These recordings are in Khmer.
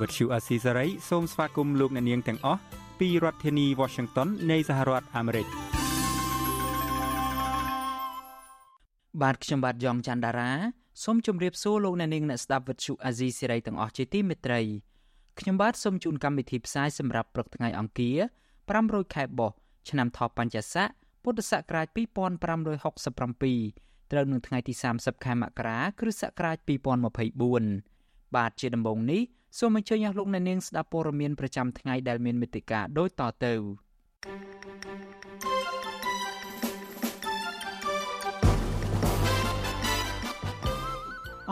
វត្តឈូអាស៊ីសេរីសូមស្វាគមន៍លោកអ្នកនាងទាំងអស់ពីរដ្ឋធានី Washington នៃសហរដ្ឋអាមេរិកបាទខ្ញុំបាទយ៉ងច័ន្ទដារាសូមជម្រាបសួរលោកអ្នកនាងអ្នកស្ដាប់វិទ្យុអាស៊ីសេរីទាំងអស់ជាទីមេត្រីខ្ញុំបាទសូមជូនកម្មវិធីផ្សាយសម្រាប់ព្រឹកថ្ងៃអង្គារ500ខែបោះឆ្នាំថោះបัญចស័កពុទ្ធសករាជ2567ត្រូវនឹងថ្ងៃទី30ខែមករាគ្រិស្តសករាជ2024បាទជាដំបូងនេះ សូមអញ្ជើញអស់លោកអ្នកនាងស្ដាប់ព័ត៌មានប្រចាំថ្ងៃដែលមានមេត្តាដូចតទៅ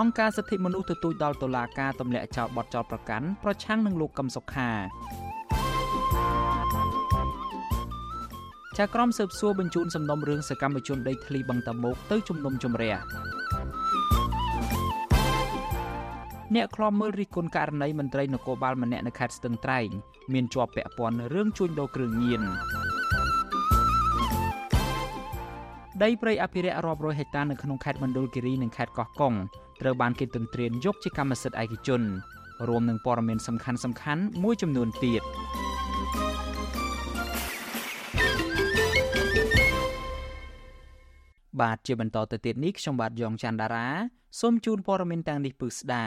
អង្គការសិទ្ធិមនុស្សទទូចដល់តុលាការទម្លាក់ចោលបទចោទប្រកាន់ប្រឆាំងនឹងលោកកឹមសុខាចាក្រមស៊ើបសួរបញ្ជូនសំណុំរឿងសកម្មជនដីធ្លីបឹងតាមុកទៅជំនុំជម្រះ អ្នកខ្លាំមើលរិះគន់ករណីមន្ត្រីនគរបាលម្នាក់នៅខេត្តស្ទឹងត្រែងមានជាប់ពាក់ព័ន្ធរឿងជួញដូរគ្រឿងញៀនដីព្រៃអភិរក្សរាប់រយហិកតានៅក្នុងខេត្តមណ្ឌលគិរីនិងខេត្តកោះកុងត្រូវបានគេទន្ទ្រានយកជាកម្មសិទ្ធិឯកជនរួមនឹងព័ត៌មានសំខាន់សំខាន់មួយចំនួនទៀតបាទជាបន្តទៅទៀតនេះខ្ញុំបាទយ៉ងច័ន្ទដារាសូមជូនព័ត៌មានទាំងនេះពឺស្ដា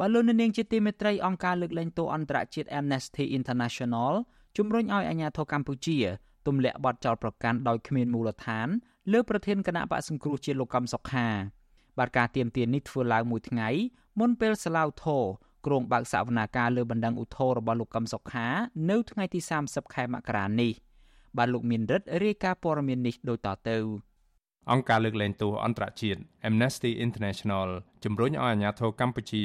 បាទលោកនាងជាទីមេត្រីអង្គការលើកលែងទោសអន្តរជាតិ Amnesty International ជំរុញឲ្យអាជ្ញាធរកម្ពុជាទម្លាក់បទចោទប្រកាន់ដោយគ្មានមូលដ្ឋាន លើប្រធានគណៈបកសង្គ្រោះជាតិលោកកឹមសុខាបាទការទៀមទាននេះធ្វើឡើងមួយថ្ងៃមុនពេលសាឡាវធរក្រុងបើកសវនាការលើបណ្ដឹងឧទ្ធររបស់លោកកឹមសុខា នៅថ្ងៃទី30ខែមករានេះបាទលោកមានរិទ្ធរាយការណ៍ព័ត៌មាននេះដូចតទៅ អង្គការលើកលែងទោសអន្តរជាតិ Amnesty International ជំរុញឲ្យអាជ្ញាធរកម្ពុជា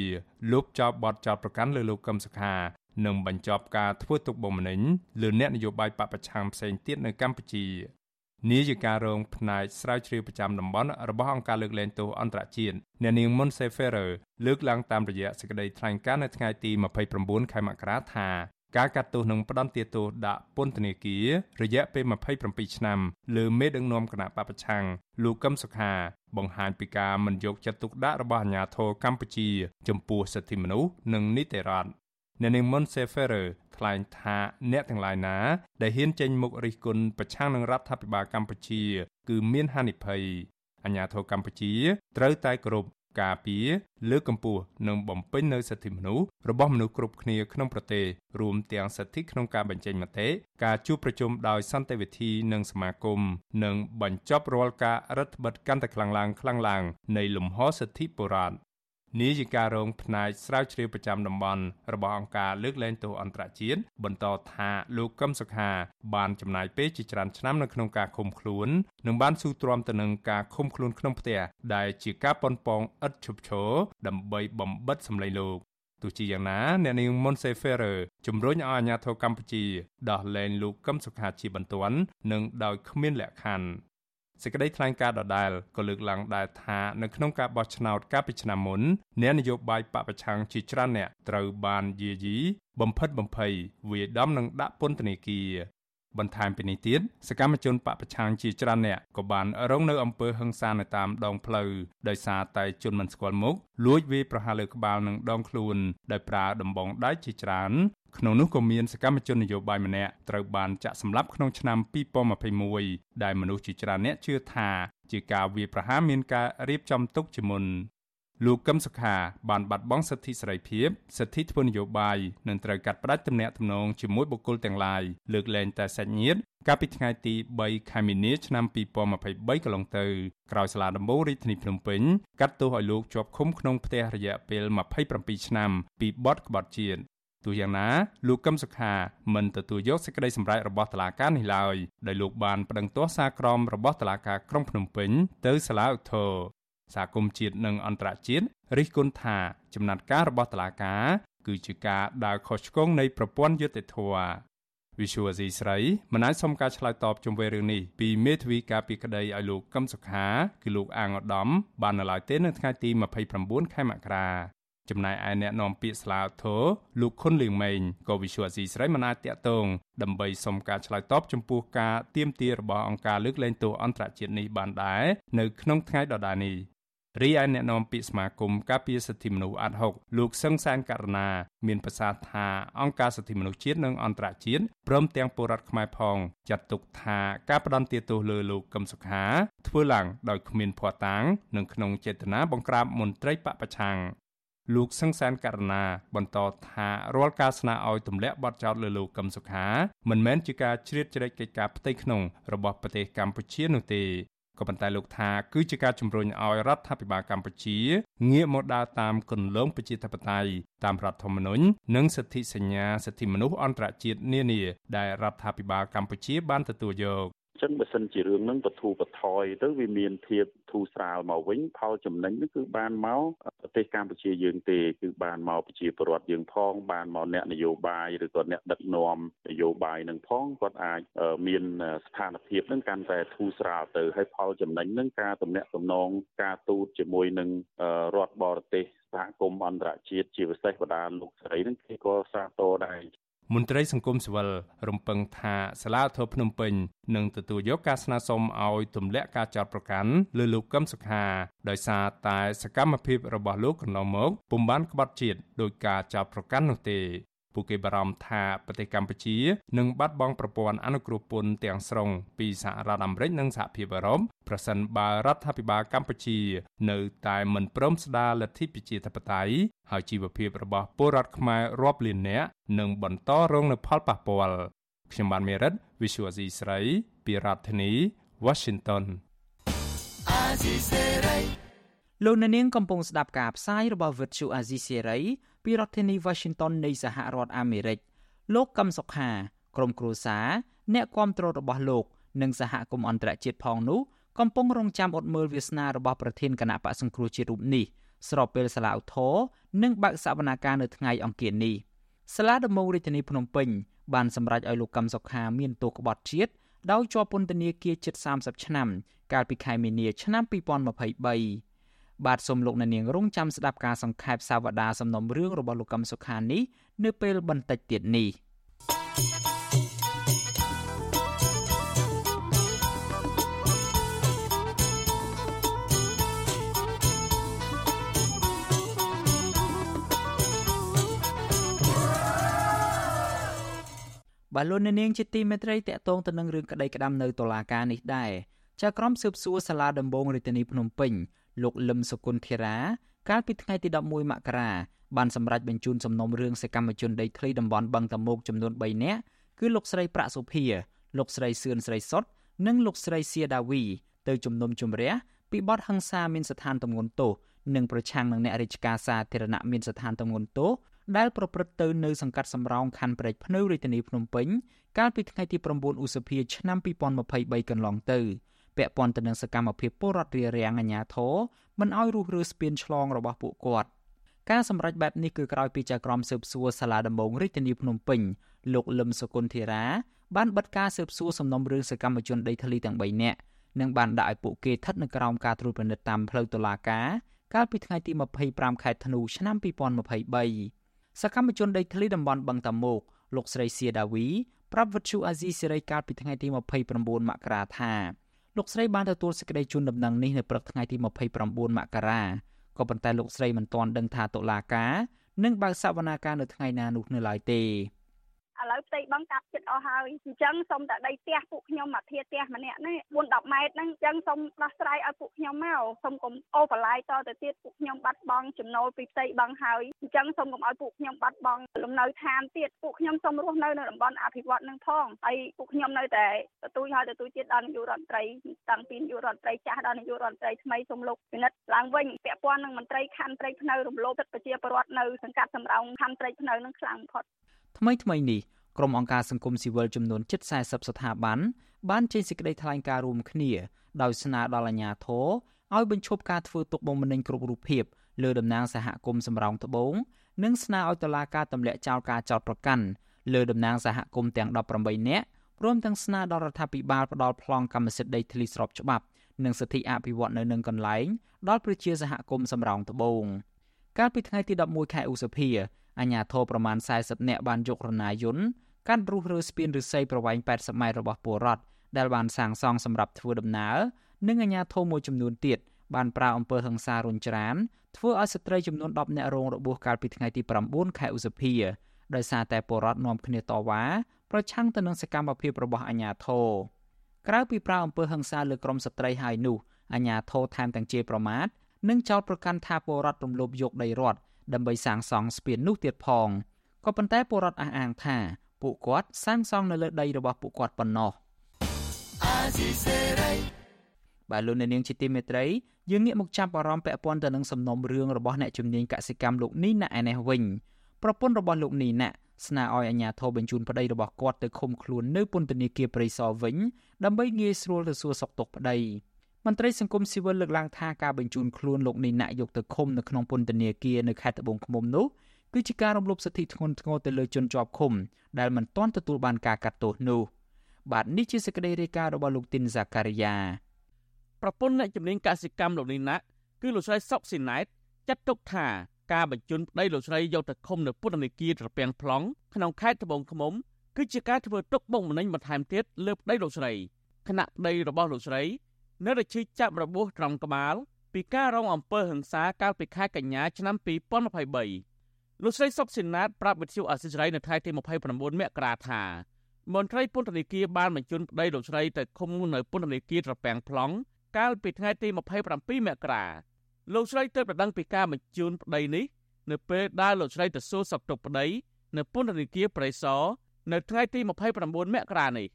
លុបចោលបទចោទប្រកាន់លើលោកកឹមសុខានិងបញ្ចប់ការធ្វើទុកបុកម្នេញលើអ្នកនយោបាយបពប្រឆាំងផ្សេងទៀតនៅកម្ពុជានាយិការរងផ្នែកស្រាវជ្រាវប្រចាំតំបន់របស់អង្គការលើកលែងទោសអន្តរជាតិអ្នកនាង Monse Ferrer លើកឡើងតាមរយៈសេចក្តីថ្លែងការណ៍នៅថ្ងៃទី29ខែមករាថា ការកាត់ទោសនឹងផ្ដន្ទាទោសដាក់ពន្ធនាគាររយៈពេល27ឆ្នាំលើមេដឹកនាំគណៈបពប្រឆាំងលោកកឹមសុខា បង្ហាញពីការមិនយកចិត្តទុកដាក់របស់អាជ្ញាធរកម្ពុជា ចំពោះសិទ្ធិមនុស្សនិងនីតិរដ្ឋអ្នកនាង Monse Ferrer ថ្លែងថាអ្នកទាំងឡាយណា ដែលហ៊ានចេញមុខរិះគន់ប្រឆាំងនឹងរដ្ឋាភិបាលកម្ពុជា គឺមានហានិភ័យអាញាធរកម្ពុជាត្រូវតែគោរព ការពារលើកកម្ពស់និងបំពេញនូវសិទ្ធិមនុស្សរបស់មនុស្សគ្រប់គ្នាក្នុងប្រទេសរួមទាំងសិទ្ធិក្នុងការបញ្ចេញមតិការជួបប្រជុំដោយសន្តិវិធីនិងសមាគមនិងបញ្ចប់រាល់ការរដ្ឋបិទកាន់តែខ្លាំងឡើងខ្លាំងឡើងនៃលំហសិទ្ធិបុរដ្ឋ នាយិការរងផ្នែកស្រាវជ្រាវប្រចាំតំបន់របស់អង្គការលើកលែងទោសអន្តរជាតិបន្តថាលោកកឹមសុខាបានចំណាយពេលជាច្រើនឆ្នាំនៅក្នុងការឃុំខ្លួននិងបានស៊ូទ្រាំទៅនឹងការឃុំខ្លួនក្នុងផ្ទះដែលជាការប៉ុនប៉ងឥតឈប់ឈរដើម្បីបំបិតសម្លេងលោកទោះជាយ៉ាងណាអ្នកនាង Monse Ferrer ជំរុញឲ្យអាជ្ញាធរកម្ពុជាដោះលែងលោកកឹមសុខាជាបន្ទាន់និងដោយគ្មានលក្ខខណ្ឌ សេចក្តីថ្លែងការណ៍ដដែលក៏លើកឡើងដែរថានៅក្នុងការបោះឆ្នោតកាលពីឆ្នាំមុនអ្នកនយោបាយបពប្រឆាំងជាច្រើនអ្នកត្រូវបានយាយីបំផិតបំភ័យវាយដំនិងដាក់ពន្ធនាគារបន្ថែមពីនេះទៀតសកម្មជនបពប្រឆាំងជាច្រើនអ្នកក៏បានរងនៅអំពើហិង្សានៅតាមដងផ្លូវដោយសារតែជនមិនស្គាល់មុខលួចវាយប្រហារលើក្បាលនិងដងខ្លួនដោយប្រើដំបងដៃជាច្រើន ក្នុងនោះក៏មានសកម្មជននយោបាយម្នាក់ត្រូវបានចាក់សម្លាប់ក្នុងឆ្នាំ2021ដែលមនុស្សជាច្រើនអ្នកជឿថាជាការវាយប្រហារមានការរៀបចំទុកជាមុនលោកកឹមសុខាបានបាត់បង់សិទ្ធិសេរីភាពសិទ្ធិធ្វើនយោបាយនិងត្រូវកាត់ផ្តាច់ទំនាក់ទំនងជាមួយបុគ្គលទាំងឡាយលើកលែងតែសាច់ញាតិកាលពីថ្ងៃទី3ខែមីនាឆ្នាំ2023កន្លងទៅក្រោយសាលាដំបូងរាជធានីភ្នំពេញកាត់ទោសឲ្យលោកជាប់ឃុំក្នុងផ្ទះរយៈពេល27ឆ្នាំពីបទក្បត់ជាតិ ទោះយ៉ាងណាលោកកឹមសុខាមិនទទួលយកសេចក្តីសម្រេចរបស់តុលាការនេះឡើយដោយលោកបានប្តឹងទាស់សារក្រមរបស់តុលាការក្រុងភ្នំពេញទៅសាលាឧទ្ធរសហគមន៍ជាតិនិងអន្តរជាតិរិះគន់ថាចំណាត់ការរបស់តុលាការគឺជាការដើរខុសឆ្គងនៃប្រព័ន្ធយុត្តិធម៌វិសុវអាស៊ីស្រីមិនអាចសុំការឆ្លើយតបជុំវិញរឿងនេះពីមេធាវីការពីក្តីឲ្យលោកកឹមសុខាគឺលោកអាងឧត្តមបាននៅឡើយទេនៅថ្ងៃទី29ខែមករា ចំណែកឯអ្នកនាំពាក្យស្លាវធរលោកខុនលៀងម៉េងក៏វិសុវអាស៊ីស្រីមិនអាចតាក់ទងដើម្បីសុំការឆ្លើយតបចំពោះការទៀមទារបស់អង្គការលើកលែងទោសអន្តរជាតិនេះបានដែរនៅក្នុងថ្ងៃដដែលនេះរីឯអ្នកនាំពាក្យសមាគមការពារសិទ្ធិមនុស្សអាត់ហុកលោកសឹងសានករណាមានប្រសាសន៍ថាអង្គការសិទ្ធិមនុស្សជាតិនិងអន្តរជាតិព្រមទាំងពលរដ្ឋខ្មែរផងចាត់ទុកថាការផ្ដន្ទាទោសលើលោកកឹមសុខាធ្វើឡើងដោយគ្មានភ័ស្តុតាងនិងក្នុងចេតនាបង្ក្រាបមន្ត្រីបពប្រឆាំង លោកសង្សានករណាបន្តថារាល់ការស្នើឲ្យទម្លាក់បទចោទលើលោកកឹមសុខាមិនមែនជាការជ្រៀតជ្រែកកិច្ចការផ្ទៃក្នុងរបស់ប្រទេសកម្ពុជានោះទេក៏ប៉ុន្តែលោកថាគឺជាការជំរុញឲ្យរដ្ឋាភិបាលកម្ពុជាងាកមកដើរតាមគន្លងប្រជាធិបតេយ្យតាមរដ្ឋធម្មនុញ្ញនិងសិទ្ធិសញ្ញាសិទ្ធិមនុស្សអន្តរជាតិនានាដែលរដ្ឋាភិបាលកម្ពុជាបានទទួលយក ចឹងបើសិនជារឿងហ្នឹងបធូរបថយទៅវាមានភាពធូរស្រាលមកវិញផលចំណេញនោះគឺបានមកប្រទេសកម្ពុជាយើងទេគឺបានមកប្រជាពលរដ្ឋយើងផងបានមកអ្នកនយោបាយឬក៏អ្នកដឹកនាំនយោបាយនឹងផងគាត់អាចមានស្ថានភាពនឹងកាន់តែធូរស្រាលទៅហើយផលចំណេញនឹងការទំនាក់ទំនងការទូតជាមួយនឹងរដ្ឋបរទេសសហគមន៍អន្តរជាតិជាពិសេសបដាលោកស្រីនឹងគេក៏សាទរដែរ មន្ត្រីសង្គមស៊ីវិលរំពឹងថាសាលាធរភ្នំពេញនឹងទទួលយកការស្នើសុំឲ្យទម្លាក់ការចោទប្រកាន់លើលោកកឹមសុខាដោយសារតែសកម្មភាពរបស់លោកកន្លងមកពុំបានក្បត់ជាតិដោយការចោទប្រកាន់នោះទេ ពួកគេបារម្ភថាប្រទេសកម្ពុជានឹងបាត់បង់ប្រព័ន្ធអនុគ្រោះពន្ធទាំងស្រុងពីសហរដ្ឋអាមេរិកនិងសហភាពអឺរ៉ុបប្រសិនបើរដ្ឋាភិបាលកម្ពុជា នៅតែមិនព្រមស្ដារលទ្ធិប្រជាធិបតេយ្យហើយជីវភាពរបស់ពលរដ្ឋខ្មែររាប់លាននាក់នឹងបន្តរងនូវផលប៉ះពាល់ខ្ញុំបានមេរិត Visual C ស្រីពីរដ្ឋធានី Washington លោកអ្នកនាងកំពុងស្ដាប់ការផ្សាយរបស់ Visual Asia Series ពីរដ្ឋធានី Washington នៃសហរដ្ឋអាមេរិកលោកកឹមសុខាក្រុមគ្រួសារអ្នកគាំទ្ររបស់លោកនិងសហគមន៍អន្តរជាតិផងនោះកំពុងរងចាំអត់មើលវាសនារបស់ប្រធានគណៈបកសង្គ្រោះជាតិរូបនេះស្របពេលសាលាឧទ្ធរនិងបើកសវនាការនៅថ្ងៃអង្គារនេះសាលាដំបងរាជធានីភ្នំពេញបានសម្រេចឲ្យលោកកឹមសុខាមានទោសក្បត់ជាតិដោយជាប់ពន្ធនាគារជិត30ឆ្នាំ កាលពីខែមីនាឆ្នាំ2023 បាទសូមលោកអ្នកនាងរងចាំស្ដាប់ការសង្ខេបសាវតាសំណុំរឿងរបស់លោកកឹមសុខានេះនៅពេលបន្តិចទៀតនេះបាឡូននាងជាទីមេត្រីតកតងទៅនឹងរឿងក្តីក្តាំនៅតុលាការនេះដែរ ចៅក្រមស៊ើបសួរសាលាដំបងរាជធានីភ្នំពេញលោកលឹមសុគន្ធធារា កាលពីថ្ងៃទី11មករាបានសម្រេចបញ្ជូនសំណុំរឿងសកម្មជនដីធ្លីតំបន់បឹងតមោកចំនួន3នាក់គឺលោកស្រីប្រាក់សុភាលោកស្រីសឿនស្រីសុតនិងលោកស្រីសៀដាវីទៅជំនុំជម្រះពីបទហិង្សាមានស្ថានទម្ងន់ទោសនិងប្រឆាំងនឹងអ្នករាជការសាធារណៈមានស្ថានទម្ងន់ទោសដែលប្រព្រឹត្តទៅនៅសង្កាត់សំរោងខណ្ឌព្រែកភ្នៅរាជធានីភ្នំពេញកាលពីថ្ងៃទី9ឧសភាឆ្នាំ2023កន្លងទៅ ពាក់ព័ន្ធទៅនឹងសកម្មភាពពលរដ្ឋរារាំងអាជ្ញាធរមិនឲ្យរុះរើស្ពានឆ្លងរបស់ពួកគាត់ការសម្រេចបែបនេះគឺក្រោយពីចៅក្រមស៊ើបសួរសាលាដំបងរាជធានីភ្នំពេញលោកលឹមសុគន្ធារាបានបិទការស៊ើបសួរសំណុំរឿងសកម្មជនដីធ្លីទាំង3នាក់និងបានដាក់ឲ្យពួកគេស្ថិតនៅក្រោមការត្រួតពិនិត្យតាមផ្លូវតុលាការកាលពីថ្ងៃទី25ខែធ្នូឆ្នាំ2023សកម្មជនដីធ្លីតំបន់បឹងតាមុកលោកស្រីសៀដាវីប្រាប់វិទ្យុអាស៊ីសេរីកាលពីថ្ងៃទី29មករាថា លោកស្រីបានទទួលសេចក្តីជូនដំណឹងនេះនៅព្រឹកថ្ងៃទី29មករាក៏ប៉ុន្តែលោកស្រីមិនទាន់ដឹងថាតុលាការនឹងបើកសវនាការនៅថ្ងៃណានោះនៅឡើយទេ ឥឡូវផ្ទៃបឹងកាប់ចិត្តអស់ហើយអញ្ចឹងសូមតែដីផ្ទះពួកខ្ញុំមកធាផ្ទះម្នាក់នេះ4 10ម៉ែត្រហ្នឹងអញ្ចឹងសូមដោះស្រាយឲ្យពួកខ្ញុំមកសូមកុំអូបន្លាយតទៅទៀតពួកខ្ញុំបាត់បង់ចំណូលពីផ្ទៃបឹងហើយអញ្ចឹងសូមកុំឲ្យពួកខ្ញុំបាត់បង់លំនៅឋានទៀតពួកខ្ញុំសូមរស់នៅនៅតំបន់អភិវឌ្ឍនឹងផងហើយពួកខ្ញុំនៅតែទទួលហើយទទួលជាតិដល់នាយករដ្ឋមន្ត្រីតាំងពីនាយករដ្ឋមន្ត្រីចាស់ដល់នាយករដ្ឋមន្ត្រីថ្មីសូមលោកពិនិត្យឡើងវិញពាក់ព័ន្ធនឹងមន្ត្រីខណ្ឌព្រៃភ្នៅរំលោភសិទ្ធិប្រជាពលរដ្ឋនៅសង្កាត់សំរោងខណ្ឌព្រៃភ្នៅនឹងខ្លាំងបំផុត ថ្មីថ្មីនេះក្រុមអង្គការសង្គមស៊ីវិលចំនួនជិត40ស្ថាប័នបានចេញសេចក្តីថ្លែងការណ៍រួមគ្នាដោយស្នើដល់អាជ្ញាធរឲ្យបញ្ឈប់ការធ្វើទុកបុកម្នេញគ្រប់រូបភាពលើតំណាងសហគមន៍សំរោងត្បូងនិងស្នើឲ្យតុលាការទម្លាក់ចោលការចោទប្រកាន់លើតំណាងសហគមន៍ទាំង18នាក់ព្រមទាំងស្នើដល់រដ្ឋាភិបាលផ្ដល់ប្លង់កម្មសិទ្ធិដីធ្លីស្របច្បាប់និងសិទ្ធិអភិវឌ្ឍនៅនឹងកន្លែងដល់ប្រជាសហគមន៍សំរោងត្បូងកាលពីថ្ងៃទី11ខែឧសភា អាជ្ញាធរប្រមាណ40នាក់បានយករណាយន្តកាន់រុះរើស្ពានឫស្សីប្រវែង80ម៉ែត្ររបស់ពលរដ្ឋដែលបានសាងសង់សម្រាប់ធ្វើដំណើរនិងអាជ្ញាធរមួយចំនួនទៀតបានប្រើអំពើហិង្សារុញច្រានធ្វើឲ្យស្ត្រីចំនួន10នាក់រងរបួសកាលពីថ្ងៃទី9ខែឧសភាដោយសារតែពលរដ្ឋនាំគ្នាតវ៉ាប្រឆាំងទៅនឹងសកម្មភាពរបស់អាជ្ញាធរក្រៅពីប្រើអំពើហិង្សាលើក្រុមស្ត្រីហើយនោះអាជ្ញាធរថែមទាំងជេរប្រមាថនិងចោទប្រកាន់ថាពលរដ្ឋរំលោភយកដីរដ្ឋ ដើម្បីសាងសង់ស្ពាននោះទៀតផងក៏ប៉ុន្តែពលរដ្ឋអះអាងថាពួកគាត់សាងសង់នៅលើដីរបស់ពួកគាត់ប៉ុណ្ណោះបាទលោកនាងជាទីមេត្រីយើងងាកមកចាប់អារម្មណ៍ពាក់ព័ន្ធទៅនឹងសំណុំរឿងរបស់អ្នកជំនាញកសិកម្មលោកនីណាឯនេះវិញប្រពន្ធរបស់លោកនីណាស្នើឲ្យអាជ្ញាធរបញ្ជូនប្តីរបស់គាត់ទៅឃុំខ្លួននៅពន្ធនាគារព្រៃសរវិញដើម្បីងាយស្រួលទៅសួរសុខទុក្ខប្តី មន្ត្រីសង្គមស៊ីវិលលើកឡើងថាការបញ្ជូនខ្លួនលោកនីណាយកទៅឃុំនៅក្នុងពន្ធនាគារនៅខេត្តត្បូងឃ្មុំនោះគឺជាការរំលោភសិទ្ធិធ្ងន់ធ្ងរទៅលើជនជាប់ឃុំដែលមិនទាន់ទទួលបានការកាត់ទោសនោះបាទនេះជាសេចក្តីរាយការណ៍របស់លោកទីនហ្សាការីយ៉ាប្រពន្ធអ្នកជំនាញកសិកម្មលោកនីណាគឺលោកស្រីសុកស៊ីណែតចាត់ទុកថាការបញ្ជូនប្តីលោកស្រីយកទៅឃុំនៅពន្ធនាគារត្រពាំង plong ក្នុងខេត្តត្បូងឃ្មុំគឺជាការធ្វើទុកបុកម្នេញបន្ថែមទៀតលើប្តីលោកស្រីគណៈប្តីរបស់លោកស្រី នៅរឈីចាប់របួសត្រង់ក្បាលពីការរងអំពើហិង្សាកាលពីខែកញ្ញាឆ្នាំ2023លោកស្រីសុកស៊ីណាតប្រាប់វិទ្យុអសិរ័យនៅថ្ងៃទី29មករាថាមន្ត្រីពន្ធនាគារបានបញ្ជូនប្តីលោកស្រីទៅឃុំនៅពន្ធនាគារត្រពាំង plong កាលពីថ្ងៃទី27មករាលោកស្រីទើបប្រដឹងពីការបញ្ជូនប្តីនេះនៅពេលដែលលោកស្រីទៅសួរសុខទុក្ខប្តីនៅពន្ធនាគារប្រៃសណនៅថ្ងៃទី29មករានេះ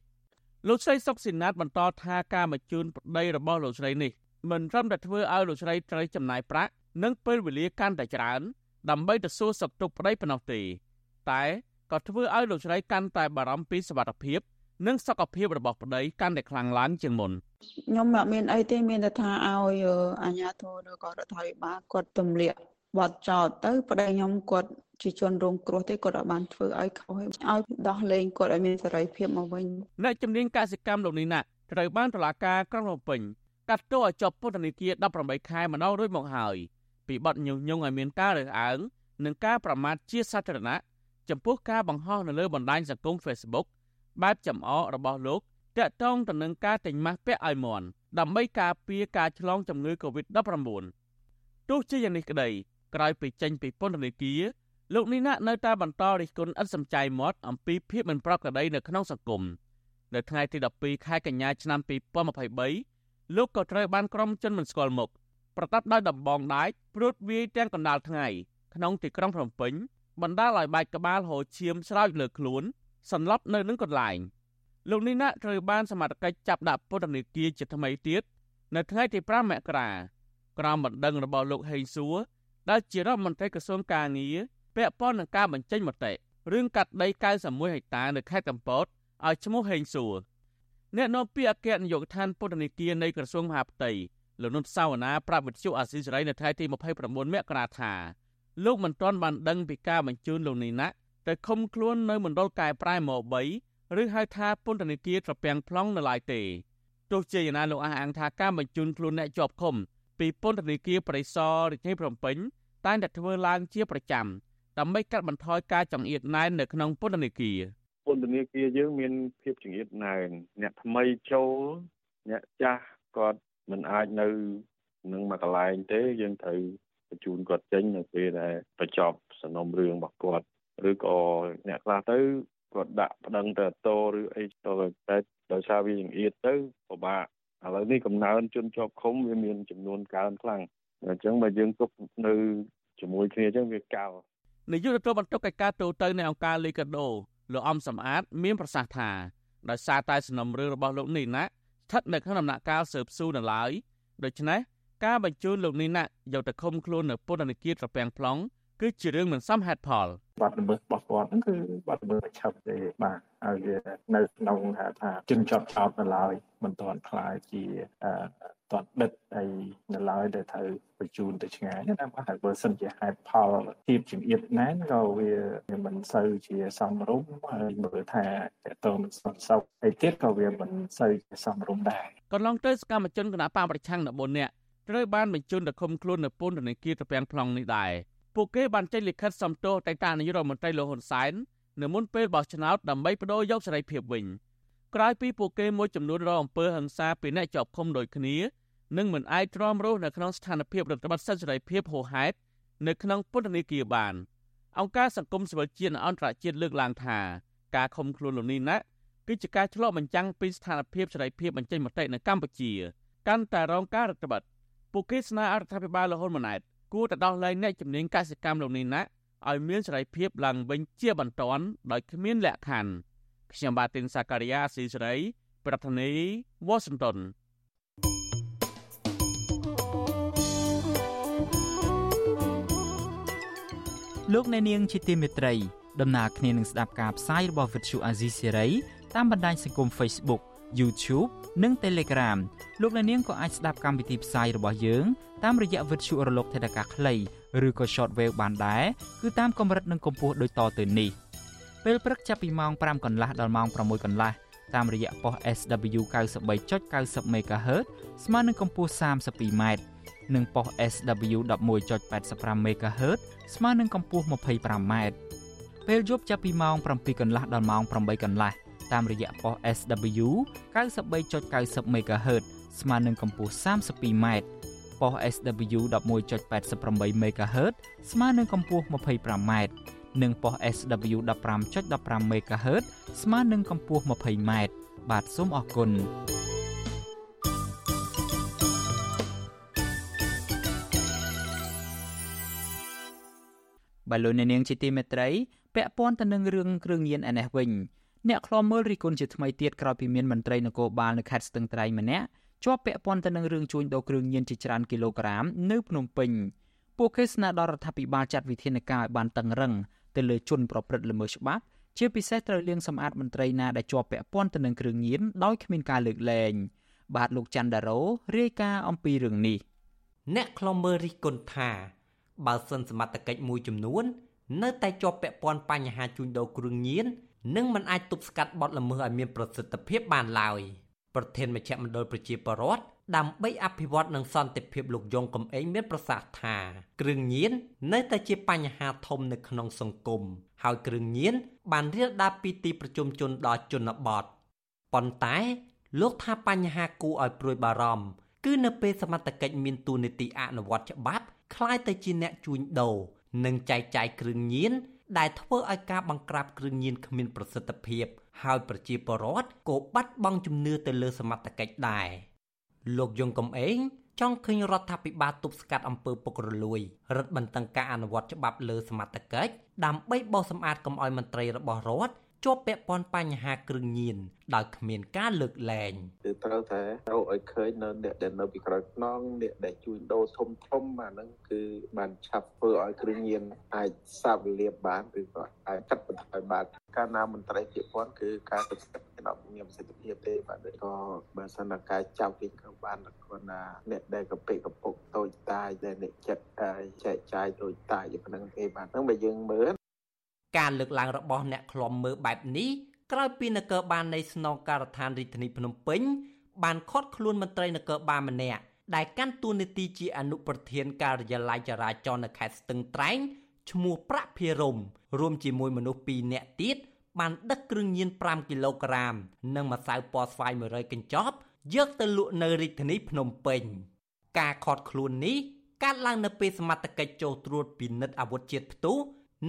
លោកស្រីសុកស៊ីណាតបន្តថាការបញ្ជូនប្តីរបស់លោកស្រីនេះមិនត្រឹមតែធ្វើឲ្យលោកស្រីត្រូវចំណាយប្រាក់និងពេលវេលាកាន់តែច្រើន ដើម្បីទៅសួរសុខទុក្ខប្តីប៉ុណ្ណោះទេ តែក៏ធ្វើឲ្យលោកស្រីកាន់តែបារម្ភពីសុខភាពនិងសុខភាពរបស់ប្តីកាន់តែខ្លាំងឡើងជាងមុនខ្ញុំអត់មានអីទេមានតែថាឲ្យអាជ្ញាធរឬក៏រដ្ឋាភិបាលគាត់ទម្លាក់បទចោតទៅប្តីខ្ញុំគាត់ ជាជនរងគ្រោះទេគាត់អាចបានធ្វើឲ្យខុសឲ្យដោះលែងគាត់ឲ្យមានសេរីភាពមកវិញអ្នកជំនាញកសិកម្មលោកនេះណាត្រូវបានតុលាការក្រុងភ្នំពេញកាត់ទោសឲ្យជាប់ពន្ធនាគារ18ខែម្ដងរួចមកហើយពីបទញុះញង់ឲ្យមានការរើសអើងនិងការប្រមាថជាសាធារណៈចំពោះការបង្ហោះនៅលើបណ្ដាញសង្គម Facebook បែបចំអករបស់លោកតាក់ទងទៅនឹងការទិញម៉ាស់ពាក់ឲ្យមន់ដើម្បីការពារការឆ្លងជំងឺ Covid-19 ទោះជាយ៉ាងនេះក្តីក្រោយពីចេញពីពន្ធនាគារ លោកនីណានៅតែបន្តរិះគន់ឥតសំចៃមាត់អំពីភាពមិនប្រក្រតីនៅក្នុងសង្គមនៅថ្ងៃទី12ខែកញ្ញាឆ្នាំ2023លោកក៏ត្រូវបានក្រុមជនមិនស្គាល់មុខប្រតាប់ដោយដំបងដាច់ព្រួតវាយទាំងកណ្ដាលថ្ងៃក្នុងទីក្រុងភ្នំពេញបណ្ដាលឲ្យបែកក្បាលហូរឈាមស្រោចលើខ្លួនសន្លប់នៅនឹងកន្លែងលោកនីណាត្រូវបានសមត្ថកិច្ចចាប់ដាក់ពន្ធនាគារជាថ្មីទៀតនៅថ្ងៃទី5មករាក្រោមបណ្ដឹងរបស់លោកហេងសួរដែលជារដ្ឋមន្ត្រីក្រសួងកាងារ ពាក់ព័ន្ធនឹងការបញ្ចេញមតិរឿងកាត់ដី91ហិកតានៅខេត្តកំពតឲ្យឈ្មោះហេងសួរអ្នកនាំពាក្យអគ្គនាយកដ្ឋានពន្ធនាគារនៃក្រសួងមហាផ្ទៃលោកនុតសាវណ្ណាប្រាប់វិទ្យុអាស៊ីសេរីនៅថ្ងៃទី29មករាថាលោកមិនទាន់បានដឹងពីការបញ្ជូនលោកនីណាទៅឃុំខ្លួននៅមណ្ឌលកែប្រែមក3ឬហៅថាពន្ធនាគារត្រពាំង plong នៅឡើយទេទោះជាយ៉ាងណាលោកអះអាងថាការបញ្ជូនខ្លួនអ្នកជាប់ឃុំពីពន្ធនាគារប្រៃសណរាជធានីភ្នំពេញតែងតែធ្វើឡើងជាប្រចាំ ដើម្បីកាត់បន្ថយការចង្អៀតណែននៅក្នុងពន្ធនាគារពន្ធនាគារយើងមានភាពចង្អៀតណែនអ្នកថ្មីចូលអ្នកចាស់គាត់មិនអាចនៅនឹងមួយកន្លែងទេយើងត្រូវបញ្ជូនគាត់ចេញនៅពេលដែលបញ្ចប់សំណុំរឿងរបស់គាត់ឬក៏អ្នកខ្លះទៅគាត់ដាក់ប្តឹងទៅតោឬអីទៅតែដោយសារវាចង្អៀតទៅពិបាកឥឡូវនេះកំណើនជនជាប់ឃុំវាមានចំនួនកើនខ្លាំងអញ្ចឹងបើយើងគប់នៅជាមួយគ្នាអញ្ចឹងវាកោ នាយកទទួលបន្ទុកកិច្ចការទូតទៅនៃអង្គការលីកាដូលោកអំសំអាត មានប្រសាសន៍ថាដោយសារតែសំណុំរឿងរបស់លោកនេះណាស្ថិតនៅក្នុងដំណាក់កាលស៊ើបស៊ូនៅឡើយដូច្នេះការបញ្ជូនលោកនេះណាយកទៅឃុំខ្លួននៅពន្ធនាគារត្រពាំង plong គឺជារឿងមិនសមហេតុផលបាត់ល្មើសរបស់គាត់ហ្នឹងគឺបាត់ល្មើសប្រឆាប់ទេបាទហើយវានៅក្នុងថាថាជនជាប់ចោតនៅឡើយមិនទាន់ខ្លាយជាអឺតដិតអីនៅឡើយដែលត្រូវបញ្ជូនទៅឆ្ងាយណាបើហើយបើសិនជាហេតុផលភាពចង្អៀតណានក៏វាមិនសូវជាសមរម្យហើយមើលថាតើតើមិនសន្សុខហើយទៀតក៏វាមិនសូវជាសមរម្យដែរកន្លងទៅសកម្មជនគណៈបកប្រឆាំង14នាក់ត្រូវបានបញ្ជូនទៅឃុំខ្លួននៅពន្ធនាគារត្រពាំង plong នេះដែរ ពួកគេបានចេញលិខិតសំទោសទៅតានាយករដ្ឋមន្ត្រីលោកហ៊ុនសែននៅមុនពេលបោះឆ្នោតដើម្បីបដូរយកសេរីភាពវិញក្រោយពីពួកគេមួយចំនួនរងអំពើហិង្សាពីអ្នកជាប់ឃុំដូចគ្នានិងមិនអាចទ្រាំរស់នៅក្នុងស្ថានភាពរដ្ឋបတ်សិទ្ធិសេរីភាពហួសហេតុនៅក្នុងពន្ធនាគារបានអង្គការសង្គមស៊ីវិលជាតិនិងអន្តរជាតិលើកឡើងថាការឃុំខ្លួនលោកនេះណាគឺជាការឆ្លុះបញ្ចាំងពីស្ថានភាពសេរីភាពបញ្ចេញមតិនៅកម្ពុជា កាន់តែរងការរដ្ឋបတ်ពួកគេស្នើអរដ្ឋាភិបាលលហ៊ុនម៉ាណែត គួរតែដោះលែងអ្នកជំនាញកសិកម្មលោកនេះណាឲ្យមានសេរីភាពឡើងវិញជាបន្ទាន់ដោយគ្មានលក្ខខណ្ឌខ្ញុំបាទទីនសាការីយ៉ាស៊ីសេរី ប្រធានាធិបតី Washington លោកអ្នកនាងជាទីមេត្រីដំណើរគ្នានឹងស្ដាប់ការផ្សាយរបស់ Vuthu Azizi Serai តាមបណ្ដាញសង្គម Facebook YouTube និង Telegram លោកអ្នកនាងក៏អាចស្ដាប់កម្មវិធីផ្សាយរបស់យើង តាមរយៈវិទ្យុរលកថេដាកាខ្លីឬក៏ Shortwave បានដែរគឺតាមកម្រិតនិងកម្ពស់ដូចតទៅនេះពេលព្រឹកចាប់ពីម៉ោង5កន្លះដល់ម៉ោង6កន្លះតាមរយៈប៉ុស SW 93.90 MHz ស្មើនឹងកម្ពស់ 32m និងប៉ុស SW 11.85 MHz ស្មើនឹងកម្ពស់ 25m ពេលយប់ចាប់ពីម៉ោង7កន្លះដល់ម៉ោង8កន្លះតាមរយៈប៉ុស SW 93.90 MHz ស្មើនឹងកម្ពស់ 32m ប៉ុស SW 11.88 MHz ស្មើនឹងកម្ពស់ 25m និងប៉ុស SW 15.15 MHz ស្មើនឹងកម្ពស់ 20m បាទសូមអរគុណបលូននាងជាទីមេត្រីពាក់ព័ន្ធទៅនឹងរឿងគ្រឿងញៀនឯនេះវិញអ្នកខ្លាំមើលរីគុណជាថ្មីទៀតក្រោយពីមានមន្ត្រីនគរបាលនៅខេត្តស្ទឹងត្រែងម្នាក់ ជាប់ពាក់ព័ន្ធទៅនឹងរឿងជួញដូរគ្រឿងញៀនជាច្រើនគីឡូក្រាមនៅភ្នំពេញពួកគេស្នើដល់រដ្ឋាភិបាលចាត់វិធានការឲ្យបានតឹងរឹងទៅលើជនប្រព្រឹត្តល្មើសច្បាប់ជាពិសេសត្រូវលាងសម្អាតមន្ត្រីណាដែលជាប់ពាក់ព័ន្ធទៅនឹងគ្រឿងញៀនដោយគ្មានការលើកលែងបាទលោកច័ន្ទដារ៉ូរាយការណ៍អំពីរឿងនេះអ្នកខ្លំមើលរិះគន់ថាបើសិនសមត្ថកិច្ចមួយចំនួន នៅតែជាប់ពាក់ព័ន្ធបញ្ហាជួញដូរគ្រឿងញៀននិងមិនអាចទប់ស្កាត់បទល្មើសឲ្យមានប្រសិទ្ធភាពបានឡើយ ប្រធានមជ្ឈមណ្ឌលប្រជាពលរដ្ឋដើម្បីអភិវឌ្ឍនិងសន្តិភាពលោកយងកំឯងមានប្រសាសន៍ថា គ្រឿងញៀននៅតែជាបញ្ហាធំនៅក្នុងសង្គមហើយគ្រឿងញៀនបានរាលដាលពីទីប្រជុំជនដល់ជនបទប៉ុន្តែលោកថាបញ្ហាគួរឲ្យព្រួយបារម្ភគឺនៅពេលសមត្ថកិច្ចមានទូនីតិអនុវត្តច្បាប់คล้ายទៅជាអ្នកជួញដូរនិងចែកចាយគ្រឿងញៀនដែលធ្វើឲ្យការបង្ក្រាបគ្រឿងញៀនគ្មានប្រសិទ្ធភាព ហើយប្រជាពលរដ្ឋក៏បាត់បង់ជំនឿទៅលើសមត្ថកិច្ចដែរលោកយងកំឯងចង់ឃើញរដ្ឋាភិបាលទប់ស្កាត់អំពើពុករលួយរឹតបន្តឹងការអនុវត្តច្បាប់លើសមត្ថកិច្ចដើម្បីបោសសម្អាតកុំឲ្យមន្ត្រីរបស់រដ្ឋ ជាប់ពាក់ព័ន្ធបញ្ហាគ្រឿងញៀនដោយគ្មានការលើកលែងគឺត្រូវតែរកឲ្យឃើញនៅអ្នកដែលនៅពីក្រោយខ្នងអ្នកដែលជួញដូរធំធំអាហ្នឹងគឺបានឆាប់ធ្វើឲ្យគ្រឿងញៀនអាចសាបលាបបានឬក៏អាចកាត់បន្ថយបានការណាមន្ត្រីពាក់ព័ន្ធគឺការទស្សនវិជ្ជាមានប្រសិទ្ធភាពទេបាទក៏បើសិនតែការចាប់ពីក្នុងបានគាត់ណាអ្នកដែលកពេកកពុកតូចតាយដែលអ្នកចិត្តចែកចាយតូចតាយប៉ុណ្ណឹងទេបាទហ្នឹងបើយើងមើល ការលើកឡើងរបស់អ្នកខ្លំមើលបែបនេះក្រោយពីនគរបាលនៃស្នងការដ្ឋានរាជធានីភ្នំពេញបានឃាត់ខ្លួនមន្ត្រីនគរបាលម្នាក់ដែលកាន់តួនាទីជាអនុប្រធានការិយាល័យចរាចរណ៍នៅខេត្តស្ទឹងត្រែងឈ្មោះប្រាក់ភិរមរួមជាមួយមនុស្ស2នាក់ទៀតបានដឹកគ្រឿងញៀន5គីឡូក្រាម និងម្សៅពណ៌ស្វាយ100កញ្ចប់យកទៅលក់នៅរាជធានីភ្នំពេញ ការខត់ខ្លួននេះកើតឡើងនៅពេលសមត្ថកិច្ចចូលត្រួតពិនិត្យអាវុធជាតិផ្ទុះ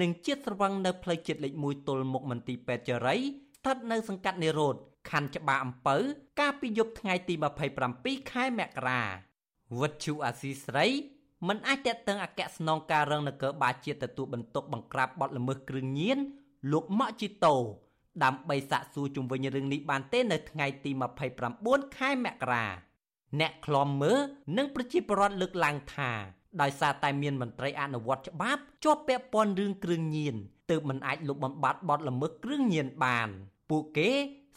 និងជាតិស្រវឹងនៅផ្លូវជាតិលេខ1ទល់មុខមន្ទីរពេទ្យជរីស្ថិតនៅសង្កាត់និរោធខណ្ឌច្បារអំពៅកាលពីយប់ថ្ងៃទី27ខែមករាវត្តជូអាស៊ីស្រីមិនអាចតេតឹងអគ្គស្នងការរងនគរបាលជាតិទទួលបន្ទុកបង្ក្រាបបទល្មើសគ្រឿងញៀនលោកម៉ាក់ជីតូដើម្បីសាកសួរជុំវិញរឿងនេះបានទេនៅថ្ងៃទី29ខែមករាអ្នកខ្លំមើលនិងប្រជាពលរដ្ឋលើកឡើងថា ដោយសារតែមានមន្ត្រីអនុវត្តច្បាប់ជាប់ពាក់ព័ន្ធរឿងគ្រឿងញៀនទើបមិនអាចលុបបំបាត់បទល្មើសគ្រឿងញៀនបាន ពួកគេ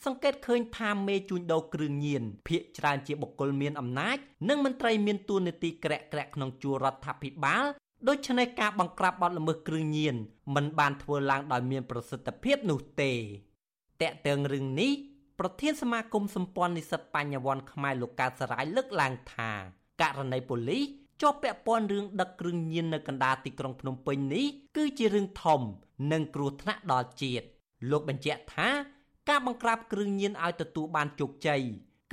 សង្កេតឃើញថាមេជួញដូរគ្រឿងញៀនភ ieck ច្រើនជាបុគ្គលមានអំណាច និងមន្ត្រីមានតួនាទីក្រាក់ក្រាក់ក្នុងជួររដ្ឋាភិបាលដូច្នេះការបង្ក្រាបបទល្មើសគ្រឿងញៀនមិនបានធ្វើឡើងដោយមានប្រសិទ្ធភាពនោះទេតកតើងរឿងនេះប្រធានសមាគមសម្ព័ន្ធនិស្សិតបញ្ញវន្តខ្មែរលោកកើតសរាយលើកឡើងថាករណីប៉ូលីស ជាប់ពាក់ព័ន្ធរឿងដឹកគ្រឿងញៀននៅកណ្ដាលទីក្រុងភ្នំពេញនេះគឺជារឿងធំនិងគ្រោះថ្នាក់ដល់ជាតិលោកបញ្ជាក់ថាការបង្ក្រាបគ្រឿងញៀនឲ្យទទួលបានជោគជ័យ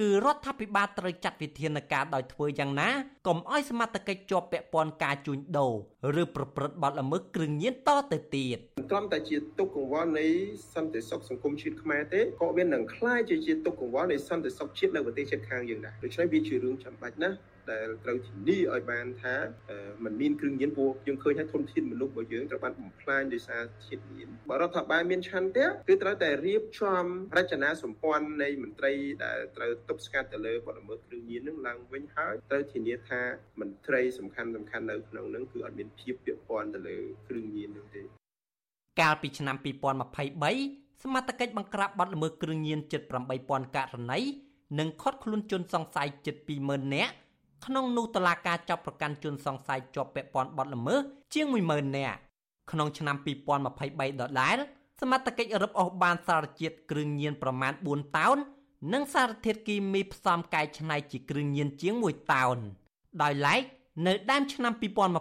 គឺរដ្ឋាភិបាលត្រូវចាត់វិធានការដោយធ្វើយ៉ាងណាកុំឲ្យសមត្ថកិច្ចជាប់ពាក់ព័ន្ធការជួញដូរឬប្រព្រឹត្តបទល្មើសគ្រឿងញៀនតទៅទៀតមិនត្រឹមតែជាទុកកង្វល់នៃសន្តិសុខសង្គមជាតិខ្មែរទេក៏វានឹងคล้ายជាជាទុកកង្វល់នៃសន្តិសុខជាតិនៅប្រទេសជិតខាងយើងដែរដូច្នេះវាជារឿងចាំបាច់ណាស់ ដែលត្រូវធានាឲ្យបានថាมันមានគ្រឿងញៀនពួកយើងឃើញថាធនធានមនុស្សរបស់យើងត្រូវបានបំផ្លាញដោយសារជាតិញៀនបើរដ្ឋបាលមានឆន្ទៈគឺត្រូវតែរៀបចំរចនាសម្ព័ន្ធនៃមន្ត្រីដែលត្រូវទប់ស្កាត់ទៅលើបទល្មើសគ្រឿងញៀននឹងឡើងវិញហើយត្រូវធានាថាមន្ត្រីសំខាន់សំខាន់នៅក្នុងនឹងគឺអត់មានភាពពាក់ព័ន្ធទៅលើគ្រឿងញៀននោះទេកាលពីឆ្នាំ2023សមត្ថកិច្ចបង្ក្រាបបទល្មើសគ្រឿងញៀនជិត8000ករណីនិងឃាត់ខ្លួនជនសង្ស័យជិត20000នាក់ ក្នុងនោះតឡាការចាប់ប្រកាន់ជនសង្ស័យជាប់ពាក់ព័ន្ធបទល្មើសជាង10000នាក់ក្នុងឆ្នាំ2023ដដែលសមត្ថកិច្ចរឹបអូសបានសារជាតិគ្រឿងញៀនប្រមាណ4តោននិងសារធាតុគីមីផ្សំកែច្នៃជាគ្រឿងញៀនជាង1តោនដោយឡែកនៅដើមឆ្នាំ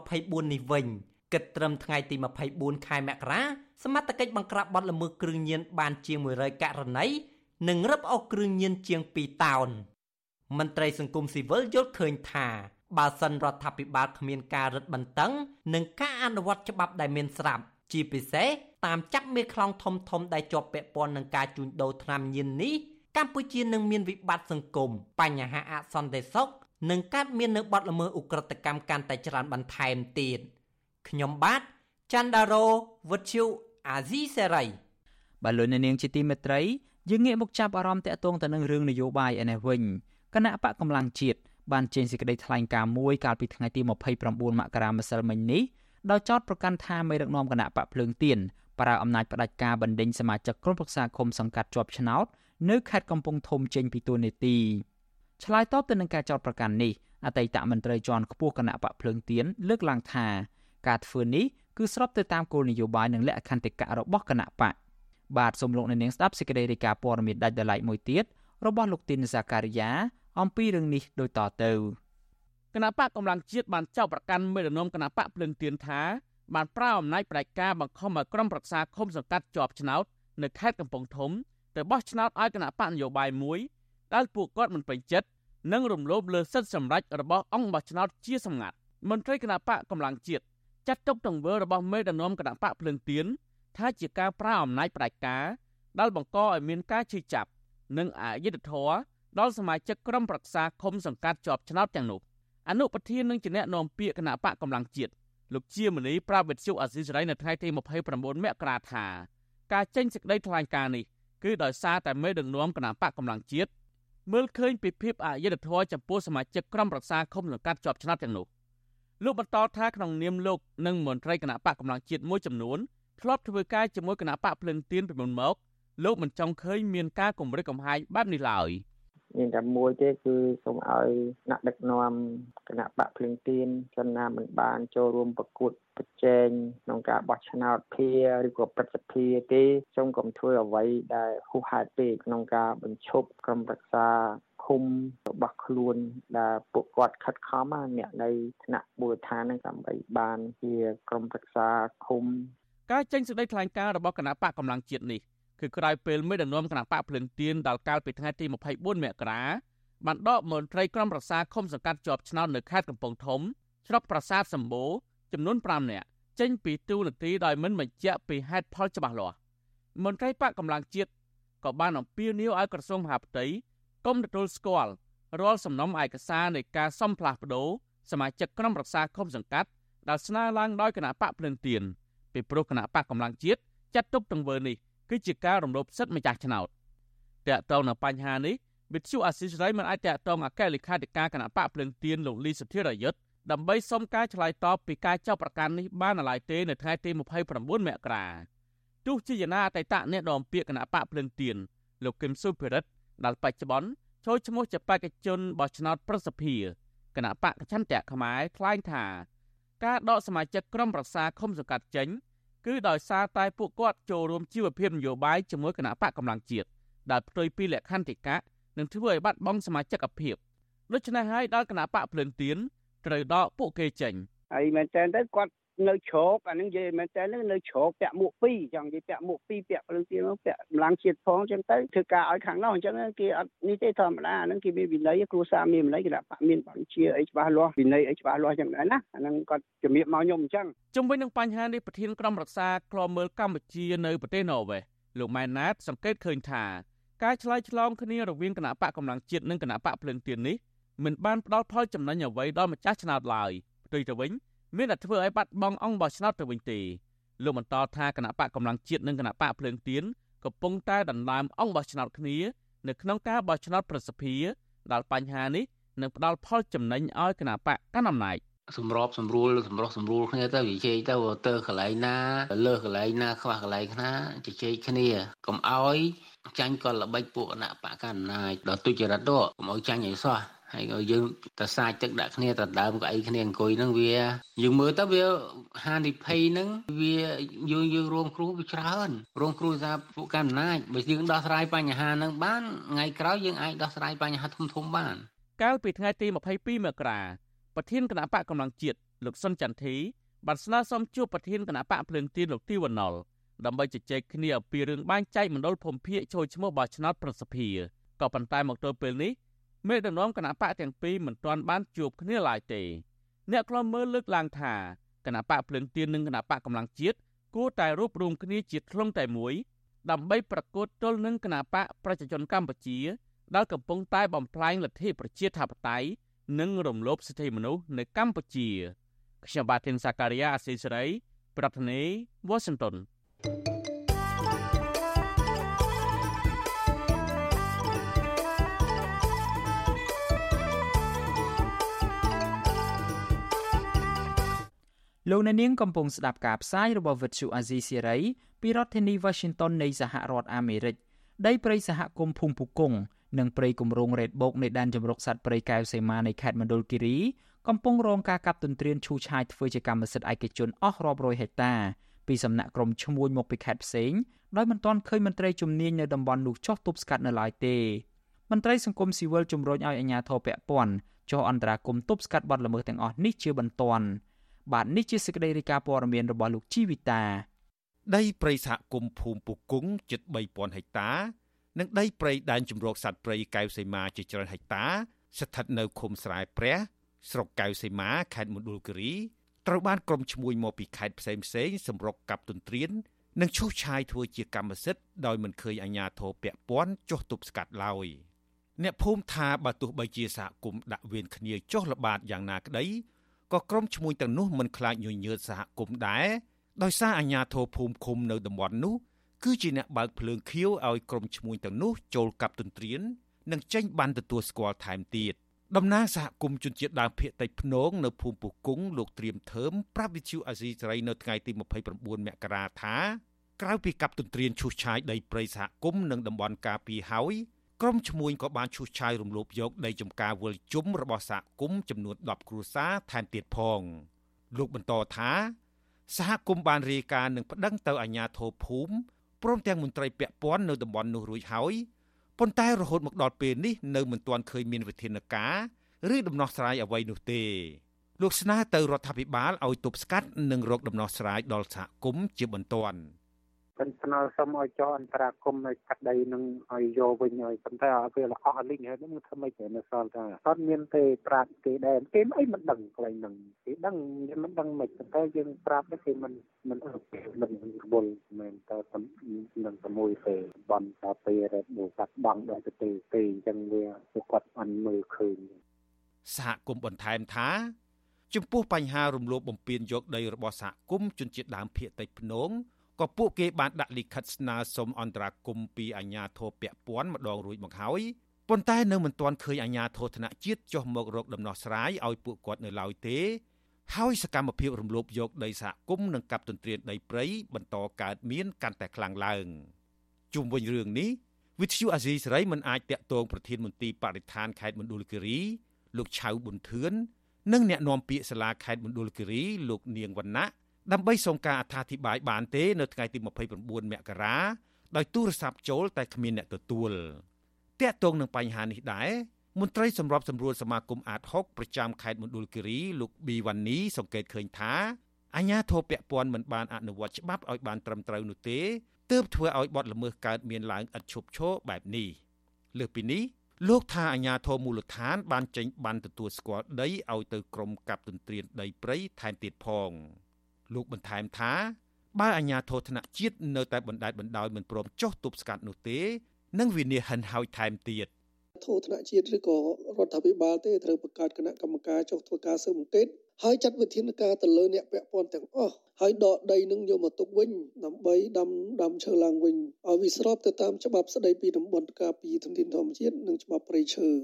2024នេះវិញគិតត្រឹមថ្ងៃទី24ខែមករាសមត្ថកិច្ចបង្ក្រាបបទល្មើសគ្រឿងញៀនបានជាង100ករណីនិងរឹបអូសគ្រឿងញៀនជាង2តោន មន្ត្រីសង្គមស៊ីវិលយល់ឃើញថាបើសិនរដ្ឋាភិបាលគ្មានការរឹតបន្តឹងនិងការអនុវត្តច្បាប់ដែលមានស្រាប់ជាពិសេសតាមចាប់មេខ្លោងធំធំដែលជាប់ពាក់ព័ន្ធនឹងការជួញដូរថ្នាំញៀននេះកម្ពុជានឹងមានវិបត្តិសង្គមបញ្ហាអសន្តិសុខនិងកើតមាននៅបាត់ល្មើសឧក្រិដ្ឋកម្មកាន់តែច្រើនបន្ថែមទៀតខ្ញុំបាទច័ន្ទដារោវុទ្ធុអាស៊ីសេរីបាទលោកនាងជាទីមេត្រីយើងងាកមកចាប់អារម្មណ៍តាក់ទងទៅនឹងរឿងនយោបាយឯនេះវិញ គណៈបកកម្លាំងជាតិបានចេញសេចក្តីថ្លែងការណ៍មួយកាលពីថ្ងៃទី29មករាម្សិលមិញនេះដោយចោទប្រកាន់ថាមេដឹកនាំគណៈបកភ្លើងទៀនប្រើអំណាចផ្ដាច់ការបណ្ដេញសមាជិកក្រុមប្រឹក្សាឃុំសង្កាត់ជាប់ឆ្នោតនៅខេត្តកំពង់ធំចេញពីទួលនីតិឆ្លើយតបទៅនឹងការចោទប្រកាន់នេះអតីតមន្ត្រីជាន់ខ្ពស់គណៈបកភ្លើងទៀនលើកឡើងថាការធ្វើនេះគឺស្របទៅតាមគោលនយោបាយនិងលក្ខន្តិកៈរបស់គណៈបកបាទសូមលោកអ្នកនាងស្ដាប់សេចក្តីរាយការណ៍ព័ត៌មានដាច់ដライមួយទៀតរបស់លោកទីនសាការីយ៉ា អំពីរឿងនេះដូចតទៅគណៈបកកម្លាំងជាតិបានចោទប្រកាន់មេដឹកនាំគណៈបកភ្លឹងទៀនថាបានប្រើអំណាចផ្ដាច់ការបង្ខំឲ្យក្រុមប្រឹក្សាឃុំសង្កាត់ជាប់ឆ្នោតនៅខេត្តកំពង់ធំទៅបោះឆ្នោតឲ្យគណៈបកនយោបាយមួយដែលពួកគាត់មិនពេញចិត្តនិងរំលោភលើសិទ្ធិសម្រេចរបស់អង្គបោះឆ្នោតជាសម្ងាត់មន្ត្រីគណៈបកកម្លាំងជាតិចាត់ទុកទង្វើរបស់មេដឹកនាំគណៈបកភ្លឹងទៀនថាជាការប្រើអំណាចផ្ដាច់ការដែលបង្កឲ្យមានការឈឺចាប់និងអយុត្តិធម៌ ដល់សមាជិកក្រុមប្រឹក្សាឃុំសង្កាត់ជាប់ឆ្នោតទាំងនោះអនុប្រធាននឹងជាអ្នកនាំពាក្យគណៈបកកម្លាំងជាតិលោកជាមនីប្រាប់វិទ្យុអាស៊ីសេរីនៅថ្ងៃទី29មករាថាការចេញសេចក្តីថ្លែងការណ៍នេះគឺដោយសារតែមេដឹកនាំគណៈបកកម្លាំងជាតិមើលឃើញពីភាពអយុត្តិធម៌ចំពោះសមាជិកក្រុមប្រឹក្សាឃុំសង្កាត់ជាប់ឆ្នោតទាំងនោះលោកបន្តថាក្នុងនាមលោកនិងមន្ត្រីគណៈបកកម្លាំងជាតិមួយចំនួនធ្លាប់ធ្វើការជាមួយគណៈបកភ្លឹងទៀនពីមុនមកលោកមិនចង់ឃើញមានការគម្រិតកំហាយបែបនេះឡើយ។ មានតែមួយទេគឺសូមឲ្យអ្នកដឹកនាំគណៈបកភ្លឹងទៀនចំណាមិនបានចូលរួមប្រកួតប្រជែងក្នុងការបោះឆ្នោតភាឬក៏ព្រឹទ្ធសភាទេសូមកុំធ្វើអ្វីដែលហួសហេតុពេកក្នុងការបញ្ឈប់ក្រុមប្រឹក្សាឃុំរបស់ខ្លួនដែលពួកគាត់ខិតខំអ្នកនៅថ្នាក់មូលដ្ឋានហ្នឹងដើម្បីបានជាក្រុមប្រឹក្សាឃុំការចេញសេចក្តីថ្លែងការណ៍របស់គណៈបកកម្លាំងជាតិនេះ គឺក្រោយពេលមេដឹកនាំគណៈបកភ្លឹងទៀនដល់កាលពីថ្ងៃទី24មករាបានដកមន្ត្រីក្រុមប្រឹក្សាឃុំសង្កាត់ជាប់ឆ្នោតនៅខេត្តកំពង់ធំស្រុកប្រាសាទសម្បូរចំនួន5នាក់ចេញពីទូនាទីដោយមិនបញ្ជាក់ពីហេតុផលច្បាស់លាស់មន្ត្រីបកកម្លាំងជាតិក៏បានអំពាវនាវឲ្យក្រសួងមហាផ្ទៃកុំទទួលស្គាល់រាល់សំណុំឯកសារនៃការសំផ្លាស់ប្ដូរសមាជិកក្រុមប្រឹក្សាឃុំសង្កាត់ដែលស្នើឡើងដោយគណៈបកភ្លឹងទៀនពីព្រោះគណៈបកកម្លាំងជាតិចាត់ទុកទង្វើនេះ គឺជាការរំលោភសិទ្ធិម្ចាស់ឆ្នោតតកតងនឹងបញ្ហានេះវិទ្យុអាស៊ីសេរីមិនអាចតកតងអគ្គលេខាធិការគណៈបកភ្លឹងទៀនលោកលីសុធិរយុទ្ធដើម្បីសុំការឆ្លើយតបពីការចោទប្រកាន់នេះបាននៅឡើយទេនៅថ្ងៃទី29មករាទោះជាយ៉ាងណាអតីតអ្នកនាំពាក្យគណៈបកភ្លឹងទៀនលោកគឹមសុភិរិទ្ធដែលបច្ចុប្បន្នចូលឈ្មោះជាបេក្ខជនបោះឆ្នោតប្រសិទ្ធភាពគណៈបកចន្ទៈខ្មែរថ្លែងថាការដកសមាជិកក្រុមប្រឹក្សាឃុំសង្កាត់ចេញ គឺដោយសារតែពួកគាត់ចូលរួមជីវភាពនយោបាយជាមួយគណៈបកកម្លាំងជាតិដែលផ្ទុយពីលក្ខន្តិកៈនិងធ្វើឲ្យបាត់បង់សមាជិកភាពដូច្នេះហើយដល់គណៈបកភ្លើងទៀនត្រូវដកពួកគេចេញហើយមែនតើទៅគាត់ នៅជ្រោកអានឹងនិយាយមែនតើនៅជ្រោកពាក់មួកពីរចង់និយាយពាក់មួកពីរពាក់ភ្លើងទៀនពាក់ម្លាំងជាតិផងអញ្ចឹងទៅធ្វើការឲ្យខាងនោះអញ្ចឹងគេអត់នេះទេធម្មតាអានឹងគេមានវិន័យគ្រួសារមានវិន័យគណៈបកមានបញ្ជាអីច្បាស់លាស់វិន័យអីច្បាស់លាស់អញ្ចឹងដែរណាអានឹងគាត់ជំរាបមកខ្ញុំអញ្ចឹងជុំវិញនឹងបញ្ហានេះប្រធានក្រុមរក្សាក្លមមើលកម្ពុជានៅប្រទេសណូវេសលោកម៉ែនណាតសង្កេតឃើញថាការឆ្លើយឆ្លងគ្នារវាងគណៈបកកម្លាំងជាតិនិងគណៈបកភ្លឹងទៀននេះមិនបានផ្ដល់ផលចំណេញអ្វីដល់ម្ចាស់ឆ្នោតឡើយផ្ទុយទៅវិញ មានតែធ្វើឲ្យបាត់បង់អង្គបោះឆ្នោតទៅវិញទេលោកបន្តថាគណៈបកកម្លាំងជាតិនិងគណៈបកភ្លើងទៀនកំពុងតែដណ្ដើមអង្គបោះឆ្នោតគ្នានៅក្នុងការបោះឆ្នោតប្រសិទ្ធភាពដែលបញ្ហានេះនឹងផ្ដល់ផលចំណេញឲ្យគណៈបកកាន់អំណាចសម្របសម្រួលសម្រុះសម្រួលគ្នាទៅនិយាយទៅទៅកន្លែងណា លើសកន្លែងណាខ្វះកន្លែងណាជជែកគ្នាកុំឲ្យចាញ់ក៏ល្បិចពួកគណៈបកកណ្ណាចដល់ទុច្ចរិតទៅកុំឲ្យចាញ់ឲ្យសោះ ហើយក៏យើងទៅសាចទឹកដាក់គ្នាទៅដើមកៅអីគ្នាអង្គុយហ្នឹងវា យើងមើលទៅវាហានិភ័យហ្នឹងវាយើងយើងរងគ្រោះវាច្រើនរងគ្រោះថាពួកកណ្ណាចបើយើងដោះស្រាយបញ្ហាហ្នឹងបានថ្ងៃក្រោយយើងអាចដោះស្រាយបញ្ហាធំធំបានកាលពីថ្ងៃទី22មករាប្រធានគណៈបកកម្លាំងជាតិលោកសុនចន្ទធីបានស្នើសុំជួបប្រធានគណៈបកភ្លើងទៀនលោកទីវណ្ណុលដើម្បីជជែកគ្នាអំពីរឿងបែងចែកមណ្ឌលភូមិភាគចូលឈ្មោះបោះឆ្នោតប្រសិទ្ធភាពក៏ប៉ុន្តែមកទល់ពេលនេះ មេដឹកនាំគណៈបកទាំងពីរមិនទាន់បានជួបគ្នាឡើយទេអ្នកខ្លំមើលលើកឡើងថាគណៈបកភ្លឹងទៀននិងគណៈបកកម្លាំងជាតិគួរតែរួបរวมគ្នាជាធ្លុងតែមួយដើម្បីប្រកួតទល់នឹងគណៈបកប្រជាជនកម្ពុជាដែលកំពុងតែបំផ្លាញលទ្ធិប្រជាធិបតេយ្យនិងរំលោភសិទ្ធិមនុស្សនៅកម្ពុជាខ្ញុំបាទធីនសាការីយ៉ាអស៊ីសេរីប្រធានាធិបតី Washington លោកអ្នកនាងកំពុងស្ដាប់ការផ្សាយរបស់វិទ្យុអាស៊ីសេរីពីរដ្ឋធានី Washington នៃសហរដ្ឋអាមេរិកដីព្រៃសហគមន៍ភូមិពុគង្គនិងព្រៃគម្រោងរ៉េតបូកនៃដែនជម្រកសត្វព្រៃកែវសីមានៃខេត្តមណ្ឌលគិរីកំពុងរងការកាប់ទន្ទ្រានឈូសឆាយធ្វើជាកម្មសិទ្ធិឯកជនអស់រាប់រយហិកតាពីសំណាក់ក្រុមឈ្មួញមកពីខេត្តផ្សេងដោយមិនទាន់ឃើញមន្ត្រីជំនាញនៅតំបន់នោះចោះទប់ស្កាត់នៅឡើយទេមន្ត្រីសង្គមស៊ីវិលជំរុញឲ្យអាជ្ញាធរពាក់ព័ន្ធចុះអន្តរាគមន៍ទប់ស្កាត់បទល្មើសទាំងអស់នេះជាបន្ទាន់ បាទនេះជាសេចក្តីរាយការណ៍ព័ត៌មានរបស់លោកជីវិតាដីព្រៃសហគមន៍ភូមិពុគង្គជិត3000ហិកតា និងដីព្រៃដែនជម្រកសត្វព្រៃកែវសីមាជាច្រើនហិកតា ស្ថិតនៅឃុំស្រែព្រះ ស្រុកកែវសីមាខេត្តមណ្ឌលគិរីត្រូវបានក្រុមឈ្មួញមកពីខេត្តផ្សេងផ្សេងសម្រុកកាប់ទន្ទ្រាននិងឈូសឆាយធ្វើជាកម្មសិទ្ធិដោយមិនឃើញអាជ្ញាធរពាក់ព័ន្ធចុះទប់ស្កាត់ឡើយអ្នកភូមិថាបើទោះបីជាសហគមន៍ដាក់វេនគ្នាចុះល្បាតយ៉ាងណាក្តី ក៏ក្រុមឈ្មួញទាំងនោះមិនខ្លាចញញើតសហគមន៍ដែរដោយសារអាជ្ញាធរភូមិឃុំនៅតំបន់នោះគឺជាអ្នកបើកភ្លើងខៀវឲ្យក្រុមឈ្មួញទាំងនោះចូលកាប់ទន្ទ្រាននិងចេញបានទទួលស្គាល់ថែមទៀតតំណាងសហគមន៍ជនជាតិដើមភាគតិចភ្នងនៅភូមិពុគង្គលោកត្រៀមធើមប្រាប់វិទ្យុអាស៊ីសេរីនៅថ្ងៃទី29មករាថាក្រៅពីកាប់ទន្ទ្រានឈូសឆាយដីព្រៃសហគមន៍និងតំបន់ការពារហើយ ក្រុមឈ្មួញក៏បានឈូសឆាយរំលោភយកដីចំការវល់ជុំរបស់សហគមន៍ចំនួន10គ្រួសារថែមទៀតផង លោកបន្តថាសហគមន៍បានរាយការណ៍និងប្តឹងទៅអាជ្ញាធរភូមិព្រមទាំងមន្ត្រីពាក់ព័ន្ធនៅតំបន់នោះរួចហើយប៉ុន្តែរហូតមកដល់ពេលនេះនៅមិនទាន់ឃើញមានវិធានការឬដំណោះស្រាយអ្វីនោះទេលោកស្នើទៅរដ្ឋាភិបាលឲ្យទប់ស្កាត់និងរកដំណោះស្រាយដល់សហគមន៍ជាបន្ទាន់។ ប៉ុន្តែស្នើសុំឲ្យចោអន្តរាគមន៍នៅកាត់ដីនឹងឲ្យយកវិញឲ្យប៉ុន្តែឲ្យពេលអស់លីងហើយនឹងធ្វើម៉េចទៅនៅសល់ថាអត់មានទេប្រាប់គេដែរគេអីមិនដឹងកន្លែងហ្នឹងគេដឹងមិនដឹងមិនប៉ុន្តែយើងប្រាប់គេមិនមិនអត់មិនរវល់មែនតើនឹងតែមួយទេបន់តាពេលរត់មកកាត់បងដល់ទៅទេទេអញ្ចឹងវាគាត់អត់មើលឃើញសហគមន៍បន្ថែមថាចំពោះបញ្ហារំលោភបំពានយកដីរបស់សហគមន៍ជនជាតិដើមភាគតិចភ្នង ក៏ពួកគេបានដាក់លិខិតស្នើសុំអន្តរាគមន៍ពីអាជ្ញាធរពាក់ព័ន្ធម្ដងរួចមកហើយប៉ុន្តែនៅមិនទាន់ឃើញអាជ្ញាធរថ្នាក់ជាតិចុះមករកដំណោះស្រាយឲ្យពួកគាត់នៅឡើយទេ ហើយសកម្មភាពរំលោភយកដីសហគមន៍និងកាប់ទន្ទ្រានដីព្រៃបន្តកើតមានកាន់តែខ្លាំងឡើងជុំវិញរឿងនេះវិទ្យុអាស៊ីសេរីមិនអាចតាក់ទងប្រធានមន្ទីរបរិស្ថានខេត្តមណ្ឌលគិរីលោកឆៅប៊ុនធឿននិងអ្នកនាំពាក្យសាលាខេត្តមណ្ឌលគិរីលោកនាងវណ្ណៈ ដើម្បីសុំការអត្ថាធិប្បាយបានទេនៅថ្ងៃទី29មករាដោយទូរស័ព្ទចូលតែគ្មានអ្នកទទួលតាក់ទងនឹងបញ្ហានេះដែរមន្ត្រីសម្របសម្រួលសមាគមអាត6ប្រចាំខេត្តមណ្ឌលគិរីលោកប៊ីវ៉ាន់នីសង្កេតឃើញថាអាញាធរពពន់មិនបានអនុវត្តច្បាប់ឲ្យបានត្រឹមត្រូវនោះទេទើបធ្វើឲ្យបទល្មើសកើតមានឡើងឥតឈប់ឈរបែបនេះលើសពីនេះលោកថាអាញាធរមូលដ្ឋានបានចេញបានទទួលស្គាល់ដីឲ្យទៅក្រមកັບទន្ទ្រានដីព្រៃថែមទៀតផង លោកបន្ថែមថាបើអាញាធរថ្នាក់ជាតិនៅតែបណ្តែតបណ្ដោយមិនព្រមចុះទប់ស្កាត់នោះទេនឹងវិនិច្ឆ័យហិនហោចថែមទៀតធរថ្នាក់ជាតិឬក៏រដ្ឋាភិបាលទេត្រូវបង្កើតគណៈកម្មការចុះធ្វើការស៊ើបអង្កេតហើយចាត់វិធានការទៅលើអ្នកពាក់ព័ន្ធទាំងអស់ហើយដកដីនឹងយកមកទុកវិញដើម្បីដាំដាំឈើឡើងវិញឲ្យវាស្របទៅតាមច្បាប់ស្តីពីតំបន់ការពារធនធានធម្មជាតិនិងច្បាប់ព្រៃឈើរ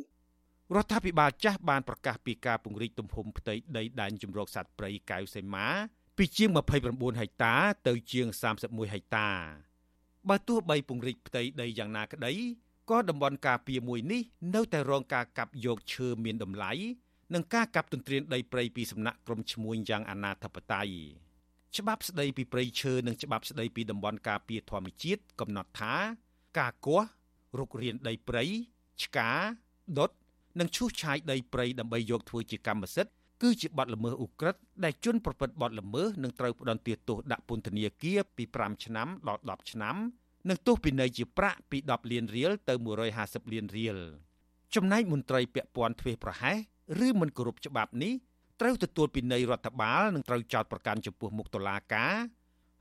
ដ្ឋាភិបាលចាស់បានប្រកាសពីការពង្រីកទំហំផ្ទៃដីដែនជម្រកសត្វព្រៃកៅសីមា ពីជាង29ហិកតាទៅជាង31ហិកតាបើទោះបីពង្រីកផ្ទៃដីយ៉ាងណាក្តីក៏តំបន់ការពារមួយនេះនៅតែរងការកាប់យកឈើមានតម្លៃនិងការកាប់ទន្ទ្រានដីព្រៃពីសំណាក់ក្រុមឈ្មួញយ៉ាងអនាធបត័យច្បាប់ស្ដីពីព្រៃឈើនិងច្បាប់ស្ដីពីតំបន់ការពារធម្មជាតិកំណត់ថា ការគាស់រុករានដីព្រៃឆ្កាដុតនិងឈូសឆាយដីព្រៃដើម្បីយកធ្វើជាកម្មសិទ្ធិ គឺជាបទល្មើសឧក្រិដ្ឋដែលជនប្រព្រឹត្តបទល្មើសនឹងត្រូវផ្ដន្ទាទោសដាក់ពន្ធនាគារពី5ឆ្នាំដល់10ឆ្នាំនិងទោសពិន័យជាប្រាក់ពី10លានរៀលទៅ150លានរៀលចំណែកមន្ត្រីពាក់ព័ន្ធទ្វេប្រហែសឬមិនគោរពច្បាប់នេះត្រូវទទួលពិន័យរដ្ឋបាលនិងត្រូវចោទប្រកាន់ចំពោះមុខតុលាការ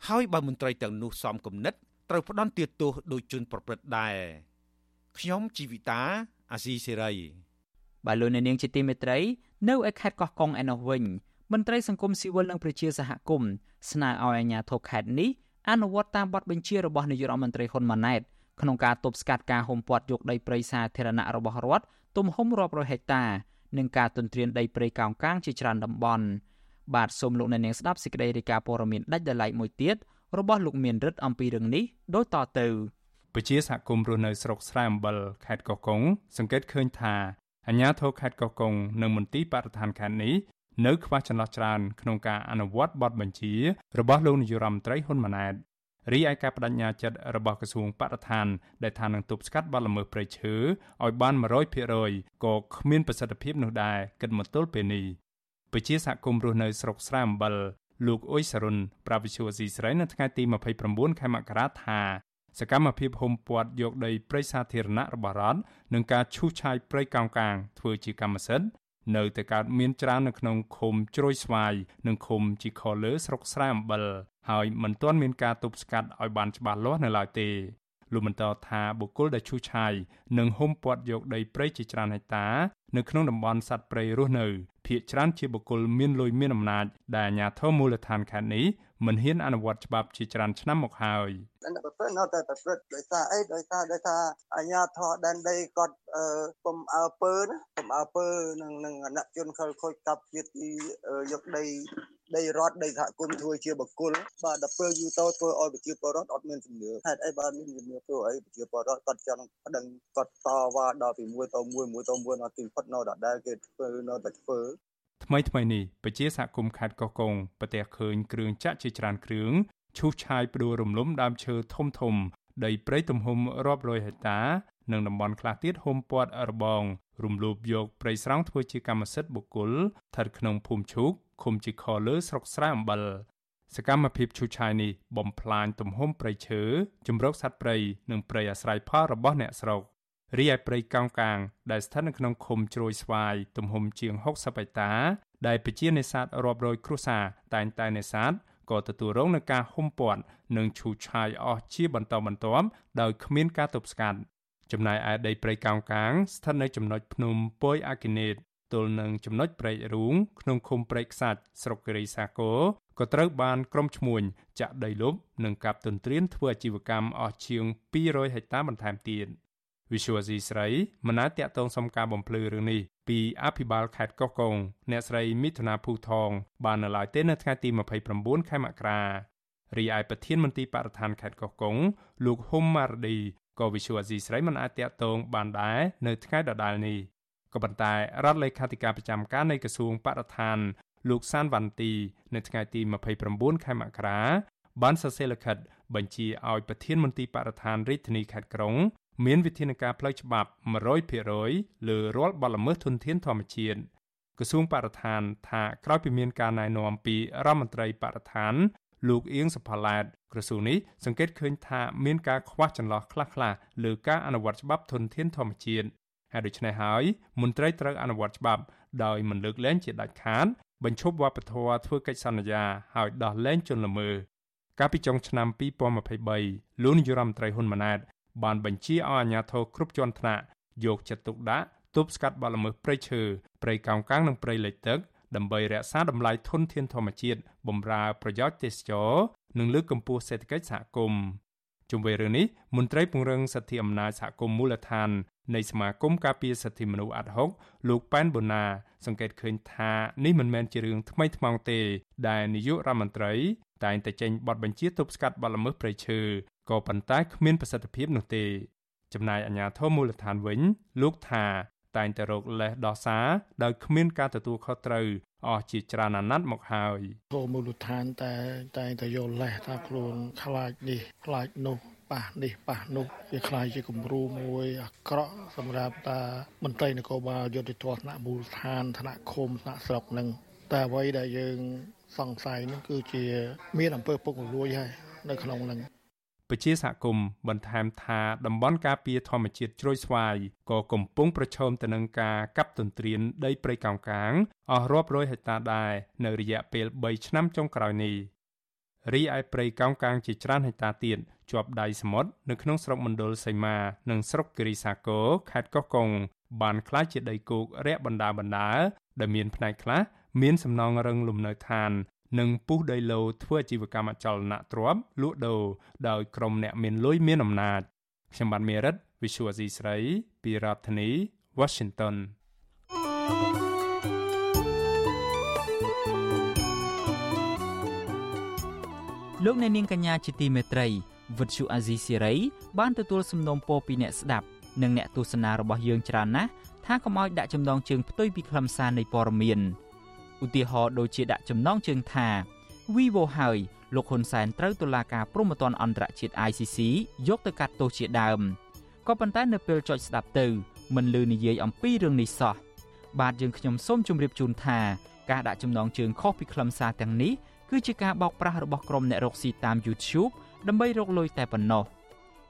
ហើយបើមន្ត្រីទាំងនោះសមគំនិតត្រូវផ្ដន្ទាទោសដោយជនប្រព្រឹត្តដែរខ្ញុំជីវិតាអាស៊ីសេរី បាទលោកអ្នកនាងជាទីមេត្រីនៅឯខេត្តកោះកុងឯនោះវិញមន្ត្រីសង្គមស៊ីវិលនិងប្រជាសហគមន៍ស្នើឲ្យអាជ្ញាធរខេត្តនេះអនុវត្តតាមបទបញ្ជារបស់នាយករដ្ឋមន្ត្រីហ៊ុនម៉ាណែតក្នុងការទប់ស្កាត់ការហុំព័ទ្ធយកដីព្រៃសាធារណៈរបស់រដ្ឋទំហំរាប់រយហិកតានិងការទន្ទ្រានដីព្រៃកោងកាងជាច្រើនតំបន់បាទសូមលោកអ្នកនាងស្ដាប់សេចក្តីរាយការណ៍ព័ត៌មានដាច់ដោយឡែកមួយទៀតរបស់លោកមានរិទ្ធអំពីរឿងនេះដូចតទៅពជាសហគមន៍រស់នៅស្រុកស្រែអំបិលខេត្តកោះកុងសង្កេតឃើញថា អាជ្ញាធរខេត្តកោះកុងនិងមន្ទីរបរិស្ថានខេត្តនេះនៅខ្វះចន្លោះច្រើនក្នុងការអនុវត្តបទបញ្ជារបស់លោកនាយរដ្ឋមន្ត្រីហ៊ុនម៉ាណែតរីឯការបដិញ្ញាចិត្តរបស់ក្រសួងបរិស្ថានដែលថានឹងទប់ស្កាត់បទល្មើសព្រៃឈើឲ្យបាន100%ក៏គ្មានប្រសិទ្ធភាពនោះដែរគិតមកទល់ពេលនេះពជាសហគមន៍រស់នៅស្រុកស្រែអំបិលលោកអ៊ុយសរុនប្រាវិឈូស៊ីស្រីនៅថ្ងៃទី29ខែមករាថា សកម្មភាពហុំព័ទ្ធយកដីព្រៃសាធារណៈរបស់រដ្ឋនិងការឈូសឆាយព្រៃកោងកាងធ្វើជាកម្មសិទ្ធិនៅតែកើតមានច្រើននៅក្នុងឃុំជ្រោយស្វាយនិងឃុំជីខលើស្រុកស្រែអំបិលហើយមិនទាន់មានការទប់ស្កាត់ឲ្យបានច្បាស់លាស់នៅឡើយទេលោកបន្តថាបុគ្គលដែលឈូសឆាយនិងហុំព័ទ្ធយកដីព្រៃជាច្រើនហិកតានៅក្នុងតំបន់សត្វព្រៃរស់នៅភ ieck ច្រើនជាបុគ្គលមានលុយមានអំណាចដែលអាជ្ញាធរមូលដ្ឋានខេត្តនេះ មិនហ៊ានអនុវត្តច្បាប់ជាច្រើនឆ្នាំមកហើយអ្នកប្រព្រឹត្តនៅតែប្រព្រឹត្តដោយសារអីដោយសារដោយសារអាជ្ញាធរដែនដីគាត់កុំអើពើណាកុំអើពើនឹងនឹងអនជនខលខូចកាប់ជាតិយកដីដីរដ្ឋដីសហគមន៍ធ្វើជាបកគលបាទដល់ពេលយូរទៅធ្វើឲ្យប្រជាពលរដ្ឋអត់មានជំនឿហេតុអីបានមានជំនឿធ្វើអីប្រជាពលរដ្ឋគាត់ចង់ប្តឹងគាត់តវ៉ាដល់ពីមួយទៅមួយមួយទៅមួយដល់ទីផុតនៅដដែលគេធ្វើនៅតែធ្វើ ថ្មីថ្មីនេះពជាសហគមន៍ខេត្តកោះកុងប្រទះឃើញគ្រឿងចាក់ជាច្រើនគ្រឿងឈូសឆាយផ្ដួលរំលំដើមឈើធំធំ ដីព្រៃទំហំរាប់រយហិកតា និងតំបន់ខ្លះទៀតហុំព័ទ្ធរបងរំលោភយកព្រៃស្រោងធ្វើជាកម្មសិទ្ធិបុគ្គលស្ថិតក្នុងភូមិឈូកឃុំជីខលើស្រុកស្រែអំបិលសកម្មភាពឈូសឆាយនេះបំផ្លាញទំហំព្រៃឈើជំរកសត្វព្រៃនិងព្រៃអាស្រ័យផលរបស់អ្នកស្រុក រីឯព្រៃកោងកាង ដែលស្ថិតនៅក្នុងឃុំជ្រោយស្វាយទំហំជាង60ហិកតា ដែលប្រជានេសាទរាប់រយគ្រួសារតែងតែនេសាទក៏ទទួលរងនឹងការហុំព័ទ្ធនិងឈូសឆាយអស់ជាបន្តបន្ទាប់ដោយគ្មានការទប់ស្កាត់ចំណែកឯដីព្រៃកោងកាងស្ថិតនៅចំណុចភ្នំពយអាគិនេតទល់នឹងចំណុចព្រែករូងក្នុងឃុំព្រែកខ្សាច់ស្រុកគិរីសាគរក៏ត្រូវបានក្រុមឈ្មួញចាក់ដីលុបនិងកាប់ទន្ទ្រានធ្វើអាជីវកម្មអស់ជាង200ហិកតាបន្ថែមទៀត វិសុវស៊ីស្រីមិនអាចតាក់ទងសុំការបំភ្លឺរឿងនេះពីអភិបាលខេត្តកោះកុងអ្នកស្រីមិថុនាភូថង បាននៅឡើយទេនៅថ្ងៃទី29ខែមករារីឯប្រធានមន្ទីរបរិស្ថានខេត្តកោះកុងលោកហ៊ុំម៉ារឌីក៏វិសុវអាស៊ីស្រីមិនអាចតាក់ទងបានដែរនៅថ្ងៃដដែលនេះក៏ប៉ុន្តែរដ្ឋលេខាធិការប្រចាំការនៃក្រសួងបរិស្ថាន លោកសានវ៉ាន់ទីនៅថ្ងៃទី29ខែមករាបានសរសេរលិខិតបញ្ជាឲ្យប្រធានមន្ទីរបរិស្ថានរាជធានីខេត្តក្រុង មានវិធានការផ្លូវច្បាប់100%លើរាល់បទល្មើសធនធានធម្មជាតិក្រសួងបរិស្ថានថាក្រោយពីមានការណែនាំពីរដ្ឋមន្ត្រីបរិស្ថាន លោកអៀងសុផាឡែតក្រសួងនេះសង្កេតឃើញថាមានការខ្វះចន្លោះខ្លះៗលើការអនុវត្តច្បាប់ធនធានធម្មជាតិហើយដូច្នេះហើយមន្ត្រីត្រូវអនុវត្តច្បាប់ដោយមិនលើកលែងជាដាច់ខាតបញ្ឈប់វប្បធម៌ធ្វើកិច្ចសន្យាហើយដោះលែងជនល្មើសកាលពីចុងឆ្នាំ2023លោកនាយរដ្ឋមន្ត្រីហ៊ុនម៉ាណែត បានបញ្ជាឲ្យអាជ្ញាធរគ្រប់ជាន់ថ្នាក់យកចិត្តទុកដាក់ទប់ស្កាត់បទល្មើសព្រៃឈើព្រៃកោងកាងនិងព្រៃលិចទឹកដើម្បីរក្សាតម្លៃធនធានធម្មជាតិបម្រើប្រយោជន៍ទេសចរនិងលើកកម្ពស់សេដ្ឋកិច្ចសហគមន៍ជុំវិញរឿងនេះមន្ត្រីពង្រឹងសិទ្ធិអំណាចសហគមន៍មូលដ្ឋាននៃសមាគមការពារសិទ្ធិមនុស្សអាត់ហុកលោកប៉ែនបូណា សង្កេតឃើញថានេះមិនមែនជារឿងថ្មីថ្មោងទេ ដែលនាយករដ្ឋមន្ត្រីតែងតែចេញបទបញ្ជាទប់ស្កាត់បទល្មើសព្រៃឈើ ក៏ប៉ុន្តែគ្មានប្រសិទ្ធភាពនោះទេចំណាយអាញាធមូលដ្ឋានវិញ លោកថាតែងតែរកលេសដោះសារដោយគ្មានការទទួលខុសត្រូវអស់ជាច្រើនអាណត្តិមកហើយគោលមូលដ្ឋានតែតែងតែយកលេសថាខ្លួនខ្លាចនេះខ្លាចនោះប៉ះនេះប៉ះនោះវាខ្លាយជាគំរូមួយអាក្រក់សម្រាប់តាមន្ត្រីនគរបាលយុតិធម៌ថ្នាក់មូលដ្ឋានថ្នាក់ឃុំថ្នាក់ស្រុកនឹងតែអ្វីដែលយើងសង្ស័យនឹងគឺជា មានអំពើពុករលួយហើយនៅក្នុងនឹង ពជាសហគមន៍បន្ថែមថាតំបន់ការពារធម្មជាតិជ្រោយស្វាយក៏កំពុងប្រឈមទៅនឹងការកាប់ទន្ទ្រានដីព្រៃកោងកាងអស់រាប់រយហិកតាដែរនៅរយៈពេល3ឆ្នាំចុងក្រោយនេះរីឯព្រៃកោងកាងជាច្រើនហិកតាទៀតជាប់ដៃសមុទ្រនៅក្នុងស្រុកមណ្ឌលសីមា និងស្រុកគិរីសាគរខេត្តកោះកុងបានក្លាយជាដីគោករាក់បណ្ដាបណ្ដាដែលមានផ្នែកខ្លះមានសំណង់រឹងលំនៅឋាន និងពុះដីឡូធ្វើអាជីវកម្មអចលនទ្រព្យលក់ដូរដោយក្រុមអ្នកមានលុយមានអំណាចខ្ញុំបានមេរិត Visual Asia ស្រីពីរដ្ឋធានី Washington លោកអ្នកនាងកញ្ញាជាទីមេត្រីវិទ្យុអាស៊ីសេរីបានទទួលសំណូមពរពីអ្នកស្ដាប់និងអ្នកទស្សនារបស់យើងច្រើនណាស់ថាកុំឲ្យដាក់ចំណងជើងផ្ទុយពីខ្លឹមសារនៃព័ត៌មាន ឧទាហរណ៍ដូចជាដាក់ចំណងជើងថា Vivo ហើយលោកហ៊ុនសែនត្រូវតុលាការព្រហ្មទណ្ឌអន្តរជាតិ ICC យកទៅកាត់ទោសជាដើមក៏ប៉ុន្តែនៅពេលចុចស្ដាប់ទៅមិនលឺនិយាយអំពីរឿងនេះសោះបាទយើងខ្ញុំសូមជម្រាបជូនថាការដាក់ចំណងជើងខុសពីខ្លឹមសារទាំងនេះគឺជាការបោកប្រាស់របស់ក្រុមអ្នករកស៊ីតាម YouTube ដើម្បីរកលុយតែប៉ុណ្ណោះ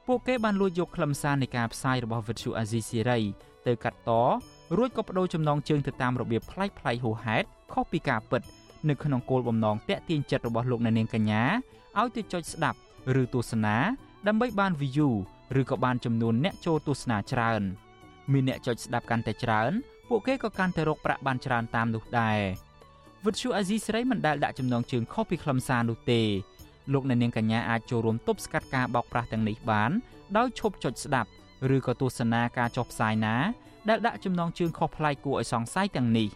ពួកគេបានលួចយកខ្លឹមសារនៃការផ្សាយរបស់ Vuthu Azizi Siri ទៅកាត់ត រួចក៏បដូរចំណងជើងទៅតាមរបៀបប្លែកៗហួហេតុខុសពីការពិតនៅក្នុងគោលបំណងតាក់ទាញចិត្តរបស់លោកអ្នកនាងកញ្ញាឲ្យទៅចុចស្ដាប់ឬទស្សនាដើម្បីបាន view ឬក៏បានចំនួនអ្នកចូលទស្សនាច្រើនមានអ្នកចុចស្ដាប់កាន់តែច្រើនពួកគេក៏កាន់តែរកប្រាក់បានច្រើនតាមនោះដែរវិទ្យុអាស៊ីសេរីមិនដែលដាក់ចំណងជើងខុសពីខ្លឹមសារនោះទេលោកអ្នកនាងកញ្ញាអាចចូលរួមទប់ស្កាត់ការបោកប្រាស់ទាំងនេះបានដោយឈប់ចុចស្ដាប់ឬក៏ទស្សនាការចុះផ្សាយណា ដែលដាក់ចំណងជើងខុសប្លែកគួរឲ្យសង្ស័យទាំងនេះ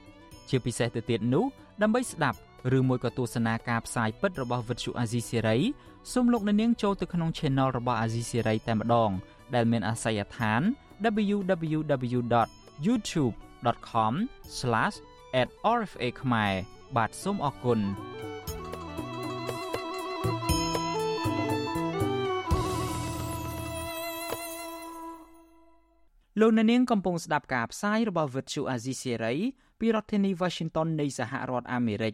ជាពិសេសទៅទៀតនោះដើម្បីស្ដាប់ឬមួយក៏ទស្សនាការផ្សាយពិតរបស់វិទ្យុអាស៊ីសេរីសូមលោកអ្នកនាងចូលទៅក្នុង Channel របស់អាស៊ីសេរីតែម្ដង ដែលមានអាសយដ្ឋាន www.youtube.com/@rfa ខ្មែរបាទសូមអរគុណ លោកអ្នកនាងកំពុងស្ដាប់ការផ្សាយរបស់ Vuthu Azizi Serai ពីរដ្ឋធានី Washington នៃសហរដ្ឋអាមេរិក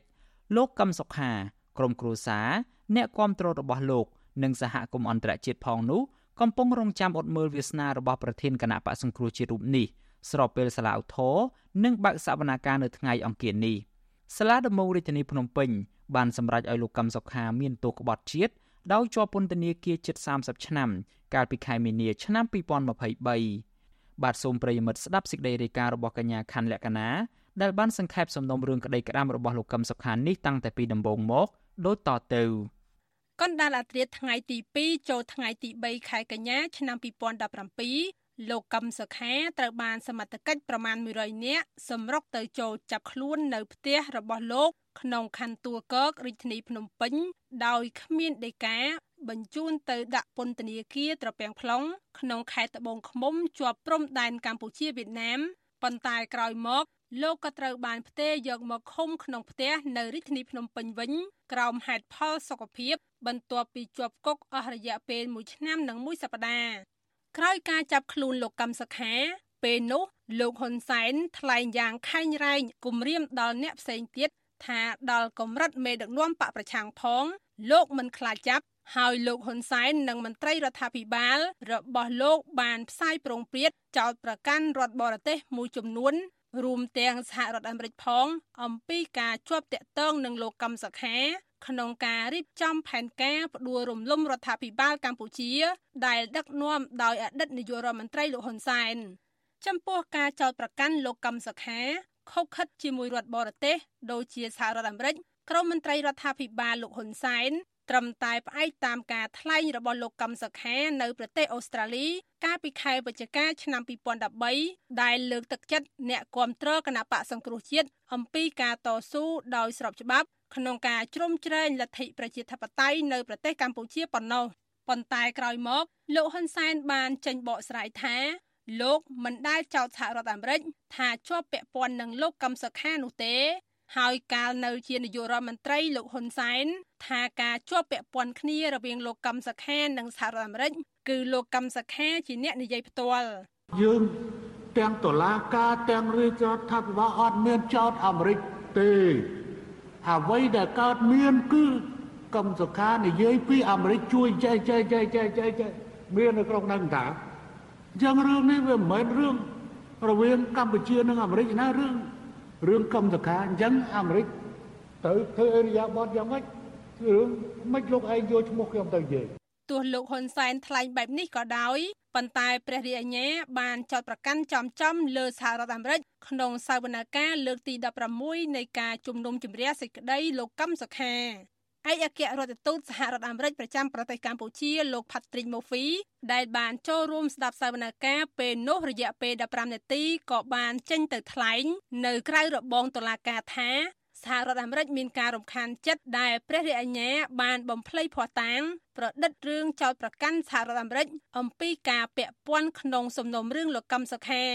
លោកកឹមសុខាក្រុមគ្រួសារអ្នកគាំទ្ររបស់លោកនិងសហគមន៍អន្តរជាតិផងនោះកំពុងរងចាំអត់មើលវាសនារបស់ប្រធានគណៈបកសង្គ្រោះជាតិរូបនេះស្របពេលសាលាឧទ្ធរនិងបើកសវនាការនៅថ្ងៃអង្គារនេះសាលាដំបងរាជធានីភ្នំពេញបានសម្រេចឲ្យលោកកឹមសុខាមានទោសក្បត់ជាតិដោយជាប់ពន្ធនាគារជិត30ឆ្នាំ កាលពីខែមីនាឆ្នាំ2023 បាទសូមប្រិយមិត្តស្ដាប់សេចក្តីរាយការណ៍របស់កញ្ញាខណ្ឌលក្ខណាដែលបានសង្ខេបសំណុំរឿងក្តីក្តាមរបស់លោកកឹមសុខានេះតាំងតែពីដំបូងមកដូចតទៅកណ្ដាលអាត្រាថ្ងៃទី2ចូលថ្ងៃទី3ខែកញ្ញាឆ្នាំ2017 លោកកឹមសុខាត្រូវបានសមត្ថកិច្ចប្រមាណ100នាក់សម្រុកទៅចូលចាប់ខ្លួននៅផ្ទះរបស់លោក ក្នុងខណ្ឌទួលគករាជធានីភ្នំពេញ ដោយគ្មានដីកាបញ្ជូនទៅដាក់ពន្ធនាគារត្រពាំង plong ក្នុងខេត្តត្បូងឃ្មុំជាប់ព្រំដែនកម្ពុជាវៀតណាមប៉ុន្តែក្រោយមកលោកក៏ត្រូវបានផ្ទេរយកមកឃុំក្នុងផ្ទះនៅរាជធានីភ្នំពេញវិញក្រោមហេតុផលសុខភាព បន្ទាប់ពីជាប់គុកអស់រយៈពេល1ឆ្នាំនិង1សប្តាហ៍ ក្រោយការចាប់ខ្លួនលោកកឹមសុខា ពេលនោះលោកហ៊ុនសែនថ្លែងយ៉ាងខែងរែងគំរាមដល់អ្នកផ្សេងទៀតថាដល់កម្រិតមេដឹកនាំបកប្រឆាំងផង លោកមិនខ្លាចចាប់ហើយលោកហ៊ុនសែននិងមន្ត្រីរដ្ឋាភិបាល របស់លោកបានផ្សាយប្រងព្រាតចោតប្រកាន់រដ្ឋបរទេសមួយចំនួន រួមទាំងសហរដ្ឋអាមេរិកផង អំពីការជាប់តាក់ទងនឹងលោកកឹមសុខា ក្នុងការរៀបចំផែនការផ្ដួលរំលំរដ្ឋាភិបាលកម្ពុជា ដែលដឹកនាំដោយអតីតនាយករដ្ឋមន្ត្រីលោកហ៊ុនសែនចំពោះការចោទប្រកាន់លោកកឹមសុខាខុបខិតជាមួយរដ្ឋបរទេសដូចជាសហរដ្ឋអាមេរិកក្រមមន្ត្រីរដ្ឋាភិបាលលោកហ៊ុនសែនត្រឹមតែផ្អែកតាមការថ្លែងរបស់លោកកឹមសុខានៅប្រទេសអូស្ត្រាលី កាលពីខែវិច្ឆិកាឆ្នាំ2013ដែលលើកទឹកចិត្តអ្នកគាំទ្រគណៈបកសង្គ្រោះជាតិអំពីការតស៊ូដោយស្របច្បាប់ ក្នុងការជ្រោមជ្រែងលទ្ធិប្រជាធិបតេយ្យនៅប្រទេសកម្ពុជាប៉ុណ្ណោះប៉ុន្តែក្រោយមកលោកហ៊ុនសែនបានចេញបកស្រាយថាលោកមិនដែលចោទសហរដ្ឋអាមេរិកថាជាប់ពាក់ព័ន្ធនឹងលោកកឹមសុខានោះទេ ហើយកាលនៅជានាយករដ្ឋមន្ត្រីលោកហ៊ុនសែនថាការជាប់ពាក់ព័ន្ធគ្នារវាងលោកកឹមសុខានិងសហរដ្ឋអាមេរិកគឺលោកកឹមសុខាជាអ្នកនិយាយផ្ទាល់យើងទាំងតុលាការទាំងរាជរដ្ឋាភិបាលអត់មានចោតអាមេរិកទេ អ្វីដែលកើតមានគឺកឹមសុខានិយាយពីអាមេរិកជួយចែកចែកចែកចែកចែកមាននៅក្នុងហ្នឹងតាអញ្ចឹងរឿងនេះវាមិនមែនរឿងរវាងកម្ពុជានិងអាមេរិកណារឿងរឿងកម្មសខាអញ្ចឹងអាមេរិកទៅធ្វើអេរិយាប័តយ៉ាងម៉េចគឺរឿងមិនលោកឯងយកឈ្មោះខ្ញុំទៅនិយាយទោះលោកហ៊ុនសែនថ្លែងបែបនេះក៏ដោយប៉ុន្តែព្រះរាជអាជ្ញាបានចោទប្រកាន់ចំចំលើសហរដ្ឋអាមេរិក ក្នុងសវនកម្មលើកទី16នៃការជំនុំជម្រះសេចក្តីលោកកឹមសុខាឯកអគ្គរដ្ឋទូតសហរដ្ឋអាមេរិកប្រចាំប្រទេសកម្ពុជាលោក Patrick Murphy ដែលបានចូលរួមស្ដាប់សវនកម្មពេលនោះរយៈពេល15នាទីក៏បានចេញទៅថ្លែងនៅក្រៅរបងតុលាការថាសហរដ្ឋអាមេរិកមានការរំខានចិត្តដែលព្រះរាជអាជ្ញាបានបំភ្លៃភ័ស្តុតាងប្រឌិតរឿងចោទប្រកាន់សហរដ្ឋអាមេរិកអំពីការពាក់ព័ន្ធក្នុងសំណុំរឿងលោកកឹមសុខា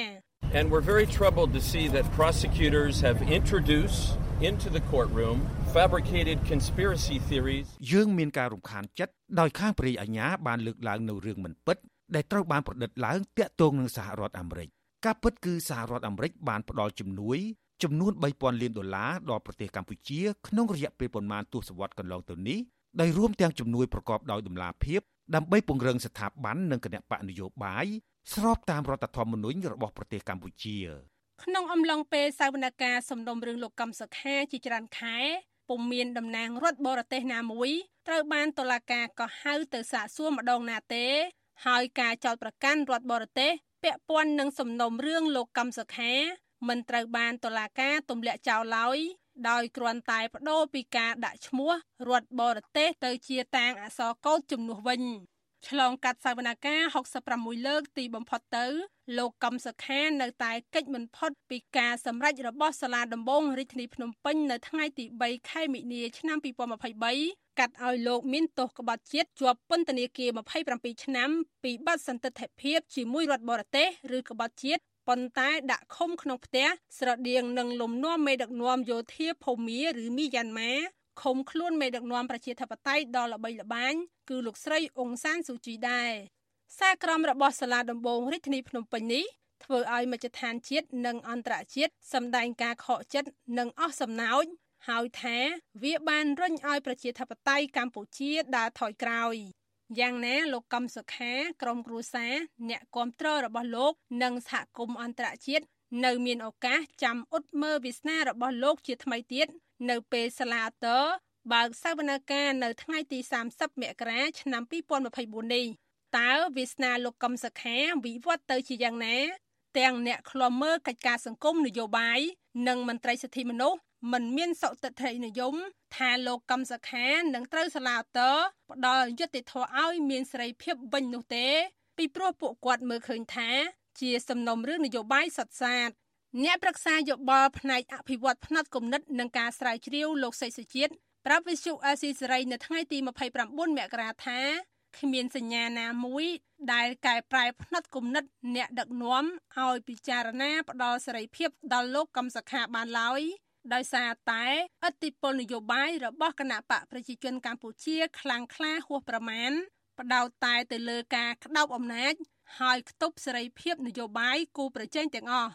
And we're very troubled to see that prosecutors have introduced into the courtroom fabricated conspiracy theories យើងមានការរំខានចិត្តដោយខាងព្រះអាជ្ញាបានលើកឡើងនៅរឿងមិនពិតដែលត្រូវបានប្រឌិតឡើងតាក់ទងនឹងសហរដ្ឋអាមេរិកការពិតគឺសហរដ្ឋអាមេរិកបានផ្ដល់ជំនួយចំនួន3000លានដុល្លារដល់ប្រទេសកម្ពុជាក្នុងរយៈពេលប្រមាណទសវត្សរ៍កន្លងទៅនេះដោយរួមទាំងជំនួយប្រកបដោយតម្លាភាពដើម្បីពង្រឹងស្ថាប័ននិងគណៈបកនយោបាយ ស្របតាមរដ្ឋធម្មនុញ្ញរបស់ប្រទេសកម្ពុជា ក្នុងអំឡុងពេលសវនកម្មសំណុំរឿងលោកកំសខាជាច្រើនខែពុំមានតំណាងរដ្ឋបរទេសណាមួយត្រូវបានតុលាការក៏ហៅទៅសាកសួរម្ដងណាទេ ហើយការចោទប្រកាន់រដ្ឋបរទេសពាក់ព័ន្ធនឹងសំណុំរឿងលោកកំសខាមិនត្រូវបានតុលាការទម្លាក់ចោលឡើយដោយគ្រាន់តែបដូរពីការដាក់ឈ្មោះរដ្ឋបរទេសទៅជាតាងអក្សរកូដជំនួសវិញ ឆ្លងកាត់សវនកម្ម66លើកទីបំផុតទៅលោកកំសខានៅតែកិច្ចមិនផុតពីការសម្រេចរបស់សាលាដំបងរាជធានីភ្នំពេញនៅថ្ងៃទី3ខែមិនិនាឆ្នាំ2023កាត់ឲ្យលោកមានទោសក្បត់ជាតិជាប់ពន្ធនាគារ27ឆ្នាំពីបទសន្តិទ្ធិភាពជាមួយរដ្ឋបរទេសឬក្បត់ជាតិប៉ុន្តែដាក់ឃុំក្នុងផ្ទះស្រដៀងនឹងលំនាំមេដឹកនាំយោធាភូមាឬមីយ៉ាន់ម៉ា ឃុំខ្លួនមេដឹកនាំប្រជាធិបតេយ្យដ៏ល្បីល្បាញគឺលោកស្រីអ៊ុងសានស៊ូជីដែរសារក្រមរបស់សាលាដំបងរាជធានីភ្នំពេញនេះធ្វើឲ្យមជ្ឈដ្ឋានជាតិនិងអន្តរជាតិសម្ដែងការខកចិត្តនិងអស់សំណោចហើយថាវាបានរុញឲ្យប្រជាធិបតេយ្យកម្ពុជាដើរថយក្រោយយ៉ាងណាលោកកំសុខាក្រុមគ្រួសារអ្នកគ្រប់គ្រងរបស់លោក និងសហគមន៍អន្តរជាតិនៅមានឱកាសចាំអ៊ុតមើលវាសនារបស់លោកជាថ្មីទៀត នៅពេលសាលាតើបើកសវនកម្មនៅថ្ងៃទី30មករាឆ្នាំ2024នេះតើវាសនាលោកកឹមសុខាវិវត្តទៅជាយ៉ាងណា ទាំងអ្នកឃ្លាំមើលកិច្ចការសង្គមនយោបាយនិងមន្ត្រីសិទ្ធិមនុស្សមិនមានសុតិធិនិយមថាលោកកឹមសុខានឹងត្រូវសាលាតើផ្ដល់យុត្តិធម៌ឲ្យមានសេរីភាពវិញនោះទេ ពីព្រោះពួកគាត់មើលឃើញថា ជាសំណុំរឿងនយោបាយសុទ្ធសាធ អ្នកប្រឹក្សាយោបល់ផ្នែកអភិវឌ្ឍផ្នែកគណិតនិងការស្រាវជ្រាវលោកសីសុជាតិប្រាប់វិសុអាស៊ីសេរីនៅថ្ងៃទី29មករាថាគ្មានសញ្ញាណាមួយដែលកែប្រែផ្នត់គំនិតអ្នកដឹកនាំឲ្យពិចារណាផ្ដល់សេរីភាពដល់លោកកំសខាបានឡើយដោយសារតែឥទ្ធិពលនយោបាយរបស់គណៈបកប្រជាជនកម្ពុជាខ្លាំងក្លាហួសប្រមាណបដោតតែទៅលើការក្តោបអំណាចហើយខ្ទប់សេរីភាពនយោបាយគូប្រជែងទាំងអស់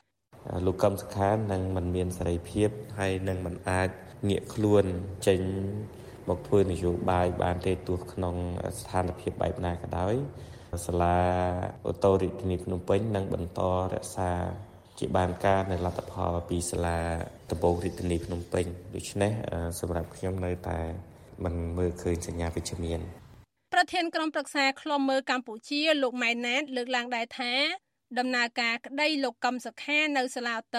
លោកកឹមសុខានឹងមិនមានសេរីភាពហើយនឹងមិនអាចងាកខ្លួនចេញមកធ្វើនយោបាយបានទេទោះក្នុងស្ថានភាពបែបណាក៏ដោយសាលាអូតូរាជធានីភ្នំពេញនឹងបន្តរក្សាជាបានការនៅលទ្ធផលពីសាលាដំបូងរាជធានីភ្នំពេញដូច្នេះសម្រាប់ខ្ញុំនៅតែមិនមើលឃើញសញ្ញាវិជ្ជមានប្រធានក្រុមប្រឹក្សាឃ្លាំមើលកម្ពុជាលោកម៉ែនណាតលើកឡើងដែរថា ដំណើរការក្តីលោកកឹមសុខានៅសាលាត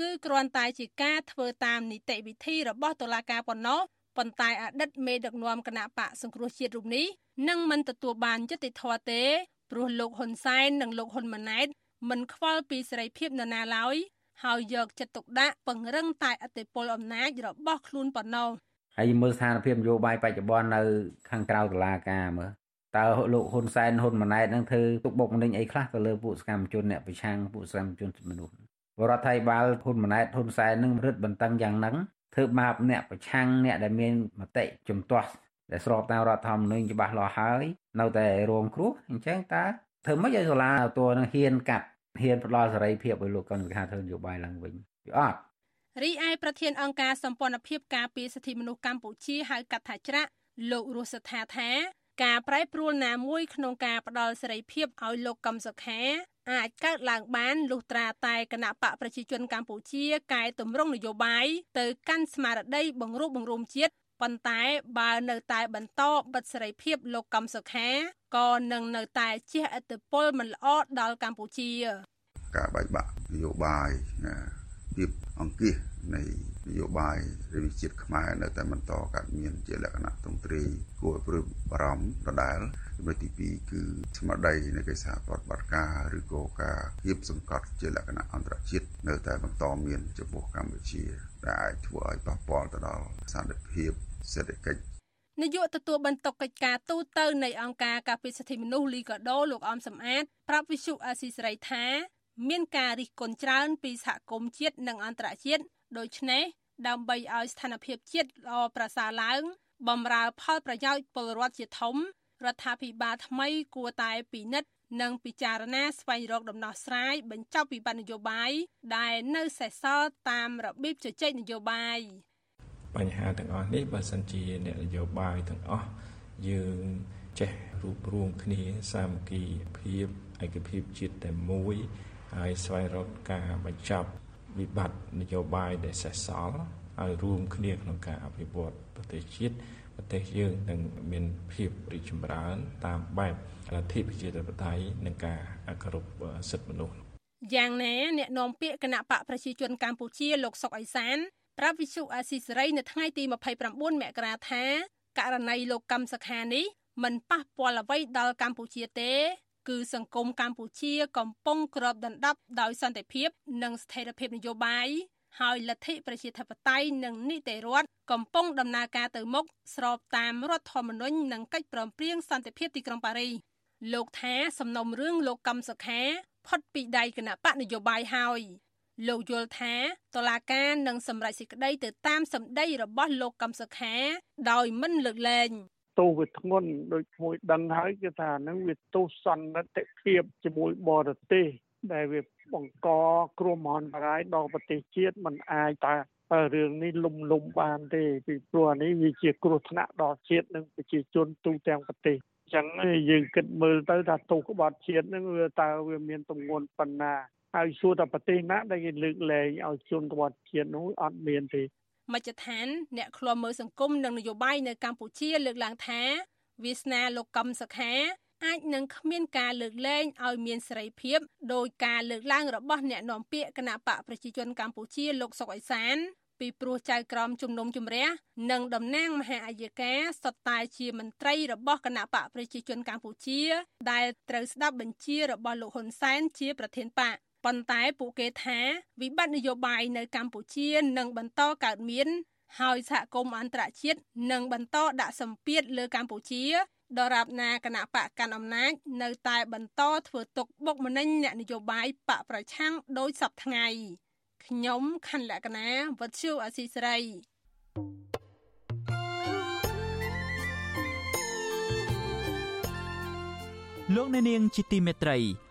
គឺគ្រាន់តែជាការធ្វើតាមនីតិវិធីរបស់តុលាការប៉ុណ្ណោះប៉ុន្តែអតីតមេដឹកនាំគណៈបកសង្គ្រោះជាតិរូបនេះនឹងមិនទទួលបានយុត្តិធម៌ទេព្រោះលោកហ៊ុនសែននិងលោកហ៊ុនម៉ាណែតមិនខ្វល់ពីសេរីភាពនរណាឡើយហើយយកចិត្តទុកដាក់ពង្រឹងតែអធិបុលអំណាចរបស់ខ្លួនប៉ុណ្ណោះហើយមើលស្ថានភាពនយោបាយបច្ចុប្បន្ននៅខាងក្រៅតុលាការមើល តើលោកហ៊ុនសែនហ៊ុនម៉ាណែតនឹងធ្វើទុកបុកម្នេញអីខ្លះទៅលើពួកសកម្មជនអ្នកប្រឆាំងពួកសកម្មជនមនុស្សរដ្ឋាភិបាលហ៊ុនម៉ាណែតហ៊ុនសែននឹងរឹតបន្តឹងយ៉ាងហ្នឹងធ្វើបាបអ្នកប្រឆាំងអ្នកដែលមានមតិជំទាស់ដែលស្របតាមរដ្ឋធម្មនុញ្ញច្បាស់លាស់ហើយនៅតែរងគ្រោះអញ្ចឹងតើធ្វើម៉េចឲ្យសាលាតួនឹងហ៊ានកាត់ហ៊ានផ្ដល់សេរីភាពឲ្យលោកកនវិខាធ្វើនយោបាយឡើងវិញវាអត់រីឯប្រធានអង្គការសម្ព័ន្ធភាពការពារសិទ្ធិមនុស្សកម្ពុជាហៅកាត់ថាច្រាក់លោករស់សថាថា ការប្រែប្រួលណាមួយក្នុងការផ្ដល់សេរីភាពឲ្យលោកកឹមសុខាអាចកើតឡើងបានលុះត្រាតែគណៈបកប្រជាជនកម្ពុជាកែតម្រង់នយោបាយទៅកាន់ស្មារតីបង្រួបបង្រួមជាតិប៉ុន្តែបើនៅតែបន្តបិទសេរីភាពលោកកំសុខាក៏នឹងនៅតែជះឥទ្ធិពលមិនល្អដល់កម្ពុជា ការបែកបាក់នយោបាយណាភាពអង្គាស នៃនយោបាយរាជជាតិខ្មែរនៅតែបន្តកើតមានជាលក្ខណៈទ្រង់ទ្រាយគួរឲ្យព្រួយបារម្ភដដែលចំណុចទី2គឺស្មារតីនៃកិច្ចសហប្រតិបត្តិការឬក៏ការគៀបសង្កត់ជាលក្ខណៈអន្តរជាតិនៅតែបន្តមានចំពោះកម្ពុជា ដែលអាចធ្វើឲ្យប៉ះពាល់ទៅដល់សន្តិភាពសេដ្ឋកិច្ចនាយកទទួលបន្ទុកកិច្ចការទូតទៅនៃអង្គការការពារសិទ្ធិមនុស្សលីកាដូលោកអមសំអាតប្រាប់វិសុអាស៊ីសេរីថា មានការរិះគន់ច្រើនពីសហគមន៍ជាតិនិងអន្តរជាតិ ដូច្នេះដើម្បីឲ្យស្ថានភាពជាតិល្អប្រសើរឡើងបំរើផលប្រយោជន៍ពលរដ្ឋជាធំរដ្ឋាភិបាលថ្មីគួរតែពិនិត្យនិងពិចារណាស្វែងរកដំណោះស្រាយបញ្ចប់វិបត្តិនយោបាយដែលនៅសេសសល់តាមរបៀបជជែកនយោបាយបញ្ហាទាំងអស់នេះបើសិនជាអ្នកនយោបាយទាំងអស់យើងចេះរួបរวมគ្នាសាមគ្គីភាពឯកភាពជាតិតែមួយហើយស្វែងរកការបញ្ចប់ វិបត្តិនយោបាយដែលសេសសល់ហើយរួមគ្នាក្នុងការអភិវឌ្ឍប្រទេសជាតិប្រទេសយើងនឹងមានភាពរីកចម្រើន តាមបែបលទ្ធិប្រជាធិបតេយ្យនិងការគោរពសិទ្ធិមនុស្សយ៉ាងណាអ្នកនាំពាក្យគណៈបកប្រជាជនកម្ពុជាលោកសុកអេសានប្រាប់វិសុអាស៊ីសេរីនៅថ្ងៃទី29មករាថាករណីលោកកឹមសុខានេះមិនប៉ះពាល់អ្វីដល់កម្ពុជាទេ គឺសង្គមកម្ពុជាកំពុងគ្របដណ្ដប់ដោយសន្តិភាព និងស្ថិរភាពនយោបាយហើយលទ្ធិប្រជាធិបតេយ្យនិងនីតិរដ្ឋកំពុងដំណើរការទៅមុខស្របតាមរដ្ឋធម្មនុញ្ញនិងកិច្ចព្រមព្រៀងសន្តិភាពទីក្រុងប៉ារីសលោកថាសំណុំរឿងលោកកឹមសុខាផុតពីដៃគណៈបកនយោបាយហើយលោកយល់ថាតឡាការនឹងសម្រេចសេចក្តីទៅតាមសម្ដីរបស់លោកកឹមសុខា ដោយមិនលើកលែង ទោសវាធ្ងន់ដូចមួយដឹងហើយគឺថាហ្នឹងវាទោសសន្និទ្ធភាពជាមួយបរទេសដែលវាបង្កគ្រោះមហន្តរាយដល់ប្រទេសជាតិมันអាចតែរឿងនេះលំលំបានទេពីព្រោះអានេះវាជាគ្រោះថ្នាក់ដល់ជាតិនិងប្រជាជនទូទាំងប្រទេសអញ្ចឹងយើងគិតមើលទៅថាទោសក្បត់ជាតិនឹងវាតើវាមានទម្ងន់ប៉ុណ្ណាហើយសួរថាប្រទេសណាដែលគេលើកលែងឲ្យជនក្បត់ជាតិនោះអត់មានទេ មជ្ឈដ្ឋានអ្នកឃ្លាំមើលសង្គមនិងនយោបាយនៅកម្ពុជាលើកឡើងថាវាសនាលោកកឹមសុខាអាចនឹងគ្មានការលើកលែងឲ្យមានសេរីភាពដោយការលើកឡើងរបស់អ្នកនាំពាក្យគណៈបកប្រជាជនកម្ពុជាលោកសុកអេសានពីព្រោះចៅក្រមជំនុំជម្រះនិងតំណាងមហាអัยការសុទ្ធតែជាមន្ត្រីរបស់គណៈបកប្រជាជនកម្ពុជា ដែលត្រូវស្ដាប់បញ្ជារបស់លោកហ៊ុនសែនជាប្រធានបក ប៉ុន្តែពួកគេថាវិបត្តិនយោបាយនៅកម្ពុជានឹងបន្តកើតមានហើយសហគមន៍អន្តរជាតិនឹងបន្តដាក់សម្ពាធលើកម្ពុជាដរាបណាគណៈបកកាន់អំណាចនៅតែបន្តធ្វើទុកបុកម្នេញអ្នកនយោបាយបកប្រឆាំងដោយសពថ្ងៃខ្ញុំខណ្ឌលក្ខណាវັດឈូអសីស្រីលោកអ្នកនាងជាទីមេត្រី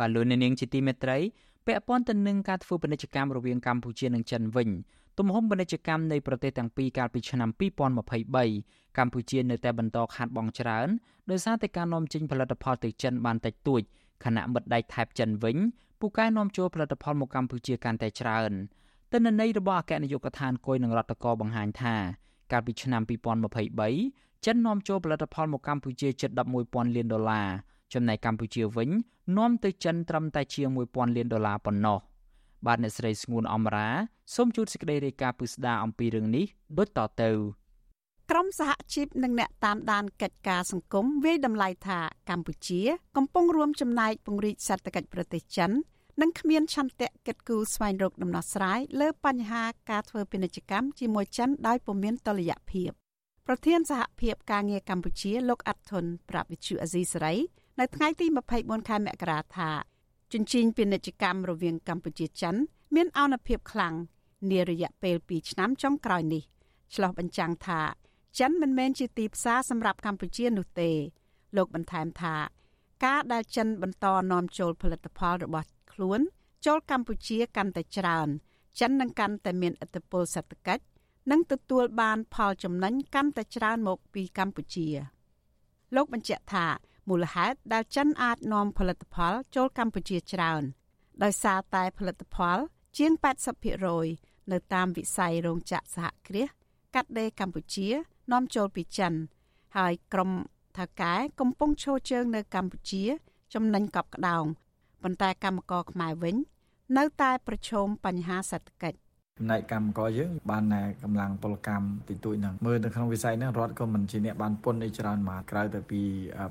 បាទលោកអ្នកនាងជាទីមេត្រីពាក់ព័ន្ធទៅនឹងការធ្វើពាណិជ្ជកម្មរវាងកម្ពុជានិងចិនវិញទំហំពាណិជ្ជកម្មនៃប្រទេសទាំងពីរកាលពីឆ្នាំ2023កម្ពុជានៅតែបន្តខាតបង់ច្រើនដោយសារតែការនាំចេញផលិតផលទៅចិនបានតិចតួចខណៈមិត្តដៃថៃចិនវិញពូកែនាំចូលផលិតផលមកកម្ពុជាកាន់តែច្រើនទិន្នន័យរបស់អគ្គនាយកដ្ឋានគុយនឹងរដ្ឋកោបង្ហាញថាកាលពីឆ្នាំ2023ចិននាំចូលផលិតផលមកកម្ពុជាជិត11,000លានដុល្លារ ចំណែកកម្ពុជាវិញនាំទៅចិនត្រឹមតែជាង1000លានដុល្លារប៉ុណ្ណោះបាទអ្នកស្រីស្ងួនអមរាសូមជួបសេចក្តីរាយការណ៍ពិស្ដារអំពីរឿងនេះដូចតទៅក្រមសហជីពនិងអ្នកតាមដានកិច្ចការសង្គមវាយតម្លៃថាកម្ពុជា កំពុងរួមចំណែកពង្រីកសេដ្ឋកិច្ចប្រទេសចិននិងគ្មានឆន្ទៈកិត្តគូស្វែងរកដំណោះស្រាយលើបញ្ហាការធ្វើពាណិជ្ជកម្មជាមួយចិនដោយពុំមានតុល្យភាពប្រធានសហភាពការងារកម្ពុជាលោកអាត់ធុនប្រាប់វិទ្យុអាស៊ីសេរី នៅថ្ងៃទី24ខែមករាថាជញ្ជីងពាណិជ្ជកម្មរវាងកម្ពុជាចិន មានអនុភាពខ្លាំងនារយៈពេល2ឆ្នាំចុងក្រោយនេះឆ្លោះបញ្ចាំងថាចិនមិនមែនជាទីផ្សារសម្រាប់កម្ពុជានោះទេ លោកបន្ថែមថា ការដែលចិនបន្តនាំចូលផលិតផលរបស់ខ្លួន ចូលកម្ពុជាកាន់តែច្រើន ចិននឹងកាន់តែមានឥទ្ធិពលសេដ្ឋកិច្ចនិងទទួលបានផលចំណេញកាន់តែច្រើនមកពីកម្ពុជា លោកបញ្ជាក់ថា មូលហេតុដែលចិនអាចនាំផលិតផលចូលកម្ពុជាច្រើនដោយសារតែផលិតផលជាង80%នៅតាមវិស័យរោងចក្រសហគ្រាសកាត់ដេរកម្ពុជានាំចូលពីចិន ហើយក្រុមថៅកែកំពុងឈរជើងនៅកម្ពុជា ចំណេញកប់ក្តោងប៉ុន្តែកម្មករខ្មែរវិញ នៅតែប្រឈមបញ្ហាសេដ្ឋកិច្ច ចំណែកកម្មករយើងបានកម្លាំងពលកម្មតិចតួចហ្នឹងមើលនៅក្នុងវិស័យហ្នឹងរដ្ឋក៏មិនជាអ្នកបានពុនអីច្រើនមកក្រៅតែពី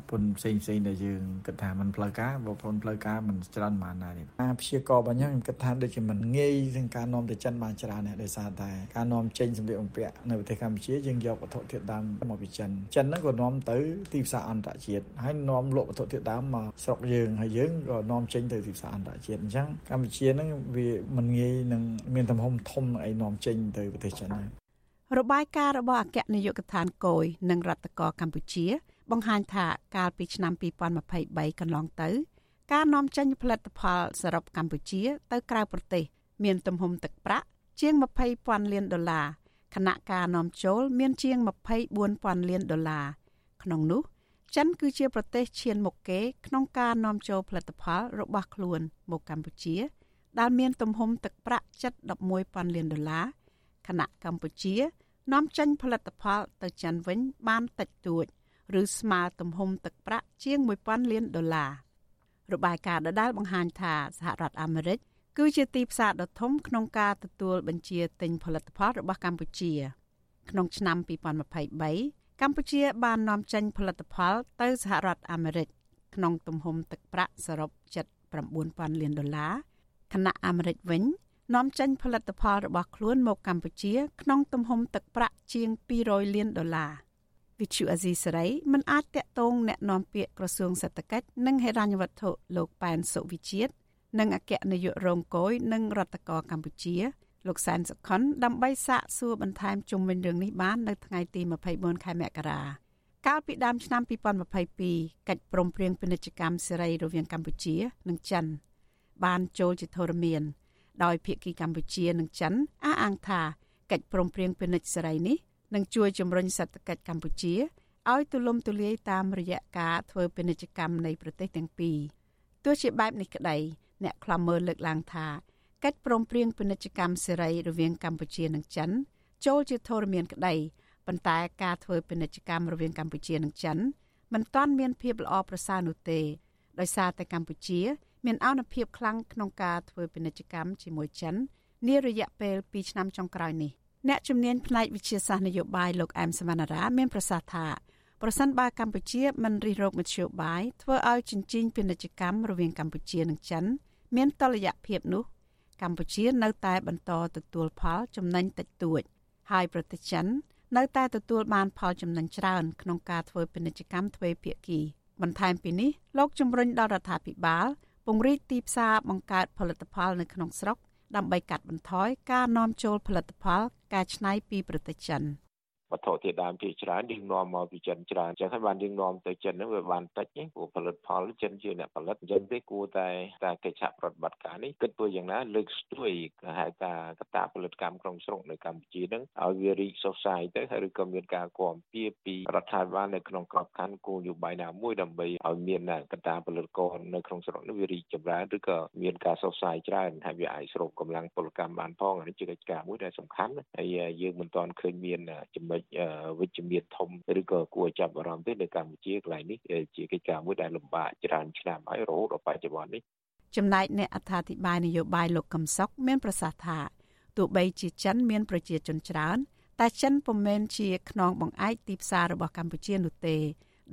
ពុនផ្សេងផ្សេងដែលយើងគិតថាมันផ្លូវការបើពុនផ្លូវការมันច្រើនមកណានេះអាព្យាកររបស់យើងគិតថាដូចជាมันងាយនឹងការនាំទៅចិនបានច្រើនដែរដោយសារតែការនាំចេញសម្ភារបំពាក់នៅប្រទេសកម្ពុជាយើងយកវត្ថុធាតុដើមមកពីចិនចិនហ្នឹងក៏នាំទៅទីផ្សារអន្តរជាតិហើយនាំលក់វត្ថុធាតុដើមមកស្រុកយើងហើយយើងក៏នាំចេញទៅទីផ្សារអន្តរជាតិអញ្ចឹងកម្ពុជាហ្នឹងវាមិនងាយនឹងមានទំហំធំ ំអីនាំចេញទៅប្រទេសចិនហើយរបាយការណ៍របស់អគ្គនាយកដ្ឋានគយនិងរដ្ឋកោកម្ពុជា បង្ហាញថាកាលពីឆ្នាំ2023កន្លងទៅ ការនាំចេញផលិតផលសរុបកម្ពុជា ទៅក្រៅប្រទេស មានទំហំទឹកប្រាក់ជាង20,000លានដុល្លារខណៈការនាំចូលមានជាង24,000លានដុល្លារក្នុងនោះចិនគឺជាប្រទេសឈានមុខគេក្នុងការនាំចូលផលិតផលរបស់ខ្លួនមកកម្ពុជា ដែលមានទំហំទឹកប្រាក់ជិត11,000លានដុល្លារខណៈកម្ពុជា នាំចេញផលិតផលទៅចិនវិញបានតិចតួច ឬស្មើទំហំទឹកប្រាក់ជាង1000លានដុល្លាររបាយការណ៍ដដែលបង្ហាញថាសហរដ្ឋអាមេរិកគឺជាទីផ្សារដ៏ធំក្នុងការទទួលបញ្ជាទិញផលិតផលរបស់កម្ពុជា ក្នុងឆ្នាំ2023កម្ពុជាបាននាំចេញផលិតផលទៅសហរដ្ឋអាមេរិកក្នុងទំហំទឹកប្រាក់សរុបជិត9000លានដុល្លារ ខណៈអាមេរិកវិញនាំចេញផលិតផលរបស់ខ្លួនមកកម្ពុជា ក្នុងទំហំទឹកប្រាក់ជាង200លានដុល្លារវិទ្យុអាស៊ីសេរីមិនអាចតាក់ទងแนะនាំពាក្យក្រសួងសេដ្ឋកិច្ចនិងហិរញ្ញវត្ថុលោកប៉ែនសុវិជាតិនិងអគ្គនាយករងគយនិងរដ្ឋកោកម្ពុជា លោកសែនសុខុនដើម្បីសាកសួរបន្ថែមជុំវិញរឿងនេះបាននៅថ្ងៃទី24ខែមករាកាលពីដើមឆ្នាំ2022កិច្ចព្រមព្រៀងពាណិជ្ជកម្មសេរីរវាងកម្ពុជា និងចិន បានចូលជាធរមានដោយភាគីកម្ពុជានិងចិនអះអាងថាកិច្ចព្រមព្រៀងពាណិជ្ជសេរីនេះនឹងជួយជំរុញសេដ្ឋកិច្ចកម្ពុជាឲ្យទូលំទូលាយតាមរយៈការធ្វើពាណិជ្ជកម្មនៃប្រទេសទាំងពីរទោះជាបែបនេះក្តីអ្នកខ្លំមើលលើកឡើងថាកិច្ចព្រមព្រៀងពាណិជ្ជកម្មសេរីរវាងកម្ពុជានិងចិន ចូលជាធរមានក្តីប៉ុន្តែការធ្វើពាណិជ្ជកម្មរវាងកម្ពុជានិងចិនមិនទាន់មានភាពល្អប្រសើរនោះទេដោយសារតែកម្ពុជា មានអនុភាពខ្លាំងក្នុងការធ្វើពាណិជ្ជកម្មជាមួយចិននារយៈពេល2ឆ្នាំចុងក្រោយនេះអ្នកជំនាញផ្នែកវិទ្យាសាស្ត្រនយោបាយលោកអែមសវណ្ណារាមានប្រសាសន៍ថាប្រសិនបើកម្ពុជាមិនរិះរោបមធ្យោបាយធ្វើឲ្យជញ្ជីងពាណិជ្ជកម្មរវាងកម្ពុជានិងចិន មានតុល្យភាពនោះ កម្ពុជានៅតែបន្តទទួលផលចំណេញតិចតួច ហើយប្រទេសចិន នៅតែទទួលបានផលចំណេញច្រើនក្នុងការធ្វើពាណិជ្ជកម្មទ្វេភាគីបន្ថែមពីនេះលោកជំរុញដល់រដ្ឋាភិបាល ពង្រីកទីផ្សារបង្កើតផលិតផលនៅក្នុងស្រុកដើម្បីកាត់បន្ថយការនាំចូលផលិតផលកែច្នៃពីប្រទេសចិន។ វត្ថុធាតុដើមជាច្រើនយើងនាំមកពីចិនច្រើនចឹងហើយបានយើងនាំទៅចិនហ្នឹងវាបានតិចទេព្រោះផលិតផលចិនជាអ្នកផលិតអញ្ចឹងទេគួរតែតែកិច្ចប្រតិបត្តិការនេះគិតធ្វើយ៉ាងណាលើកស្ទួយគេហៅថាកតាផលិតកម្មក្នុងស្រុកនៅកម្ពុជាហ្នឹងឲ្យវារីកសុសសាយទៅហើយឬក៏មានការគាំពៀពីរដ្ឋាភិបាលនៅក្នុងក្របខ័ណ្ឌគោលនយោបាយណាមួយដើម្បីឲ្យមានកតាផលិតករនៅក្នុងស្រុកនេះវារីកចម្រើនឬក៏មានការសុសសាយច្រើនហើយវាអាចស្រូបកម្លាំងពលកម្មបានផងនេះជាកិច្ចការមួយដែលសំខាន់ហើយយើងមិនទាន់ឃើញមានចំណុចវិជ្ជមានធំឬក៏គួរចាប់អារម្មណ៍ទេនៅកម្ពុជាកន្លែងនេះជាកិច្ចការមួយដែលលំបាកច្រើនឆ្នាំហើយរហូតដល់បច្ចុប្បន្ននេះចំណែកអ្នកអត្ថាធិប្បាយនយោបាយលោកកឹមសុខមានប្រសាសន៍ថាទោះបីជាចិនមានប្រជាជនច្រើនតែចិនពុំមែនជាខ្នងបង្អែកទីផ្សាររបស់កម្ពុជានោះទេ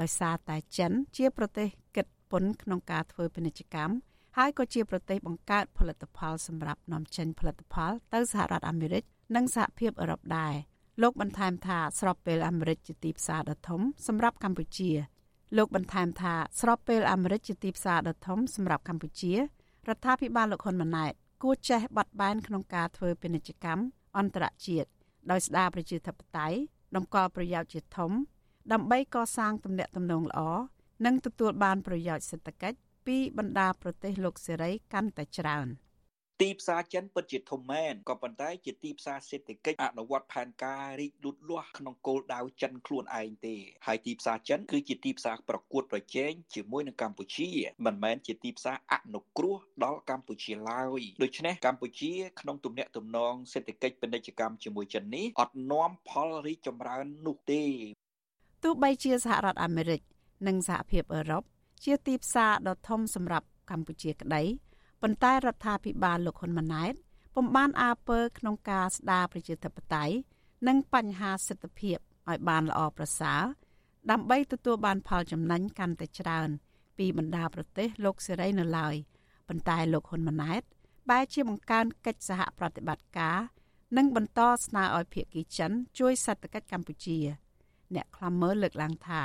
ដោយសារតែចិនជាប្រទេសគិតពន្ធក្នុងការធ្វើពាណិជ្ជកម្មហើយក៏ជាប្រទេសបង្កើតផលិតផលសម្រាប់នាំចេញផលិតផលទៅសហរដ្ឋអាមេរិកនិងសហភាពអឺរ៉ុបដែរ លោកបន្ថែមថាស្របពេលអាមេរិកជាទីផ្សារដ៏ធំសម្រាប់កម្ពុជាលោកបន្ថែមថាស្របពេលអាមេរិកជាទីផ្សារដ៏ធំសម្រាប់កម្ពុជារដ្ឋាភិបាលលោកហ៊ុនម៉ាណែតគួរចេះបត់បែនក្នុងការធ្វើពាណិជ្ជកម្មអន្តរជាតិដោយស្ដារប្រជាធិបតេយ្យតម្កល់ប្រយោជន៍ជាធំ ដើម្បីកសាងទំនាក់ទំនងល្អនិងទទួលបានប្រយោជន៍សេដ្ឋកិច្ចពីបណ្ដាប្រទេសលោកសេរីកាន់តែច្រើន។ ទីផ្សារចិនពិតជាធំមែនក៏ប៉ុន្តែជាទីផ្សារសេដ្ឋកិច្ចអនុវត្តផែនការរីកលូតលាស់ក្នុងគោលដៅចិនខ្លួនឯងទេហើយទីផ្សារចិនគឺជាទីផ្សារប្រកួតប្រជែងជាមួយនឹងកម្ពុជាមិនមែនជាទីផ្សារអនុគ្រោះដល់កម្ពុជាឡើយដូច្នេះកម្ពុជាក្នុងទំនាក់ទំនងសេដ្ឋកិច្ចពាណិជ្ជកម្មជាមួយចិននេះអត់នាំផលរីកចម្រើននោះទេទោះបីជាសហរដ្ឋអាមេរិកនិងសហភាពអឺរ៉ុបជាទីផ្សារដ៏ធំសម្រាប់កម្ពុជាក្តី ប៉ុន្តែរដ្ឋាភិបាលលោកហ៊ុនម៉ាណែតពុំបានអើពើក្នុងការស្ដារប្រជាធិបតេយ្យនិងបញ្ហាសិទ្ធិភាពឲ្យបានល្អប្រសើរដើម្បីទទួលបានផលចំណេញកាន់តែច្រើន ពីបណ្ដាប្រទេសលោកសេរីនៅឡើយប៉ុន្តែលោកហ៊ុនម៉ាណែតបែរជាបង្កើនកិច្ចសហប្រតិបត្តិការនិងបន្តស្នើឲ្យភាគីចិនជួយសេដ្ឋកិច្ចកម្ពុជា អ្នកខ្លំមើលលើកឡើងថា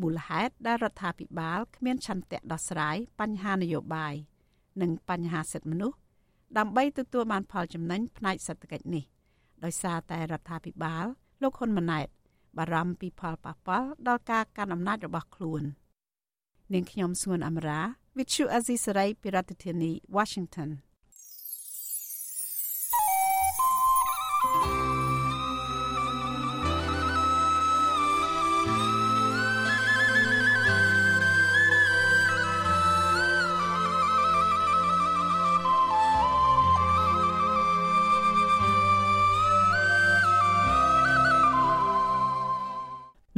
មូលហេតុដែលរដ្ឋាភិបាលគ្មានឆន្ទៈដោះស្រាយបញ្ហានយោបាយ។ និងបញ្ហាសិទ្ធិមនុស្សដើម្បីទទួលបានផលចំណេញផ្នែកសេដ្ឋកិច្ចនេះដោយសារតែរដ្ឋាភិបាលលោកហ៊ុនម៉ាណែតបារម្ភពីផលប៉ះពាល់ដល់ការកាន់អំណាចរបស់ខ្លួននាងខ្ញុំសួនអមរា Vithu Azisari ពីរដ្ឋធានី Washington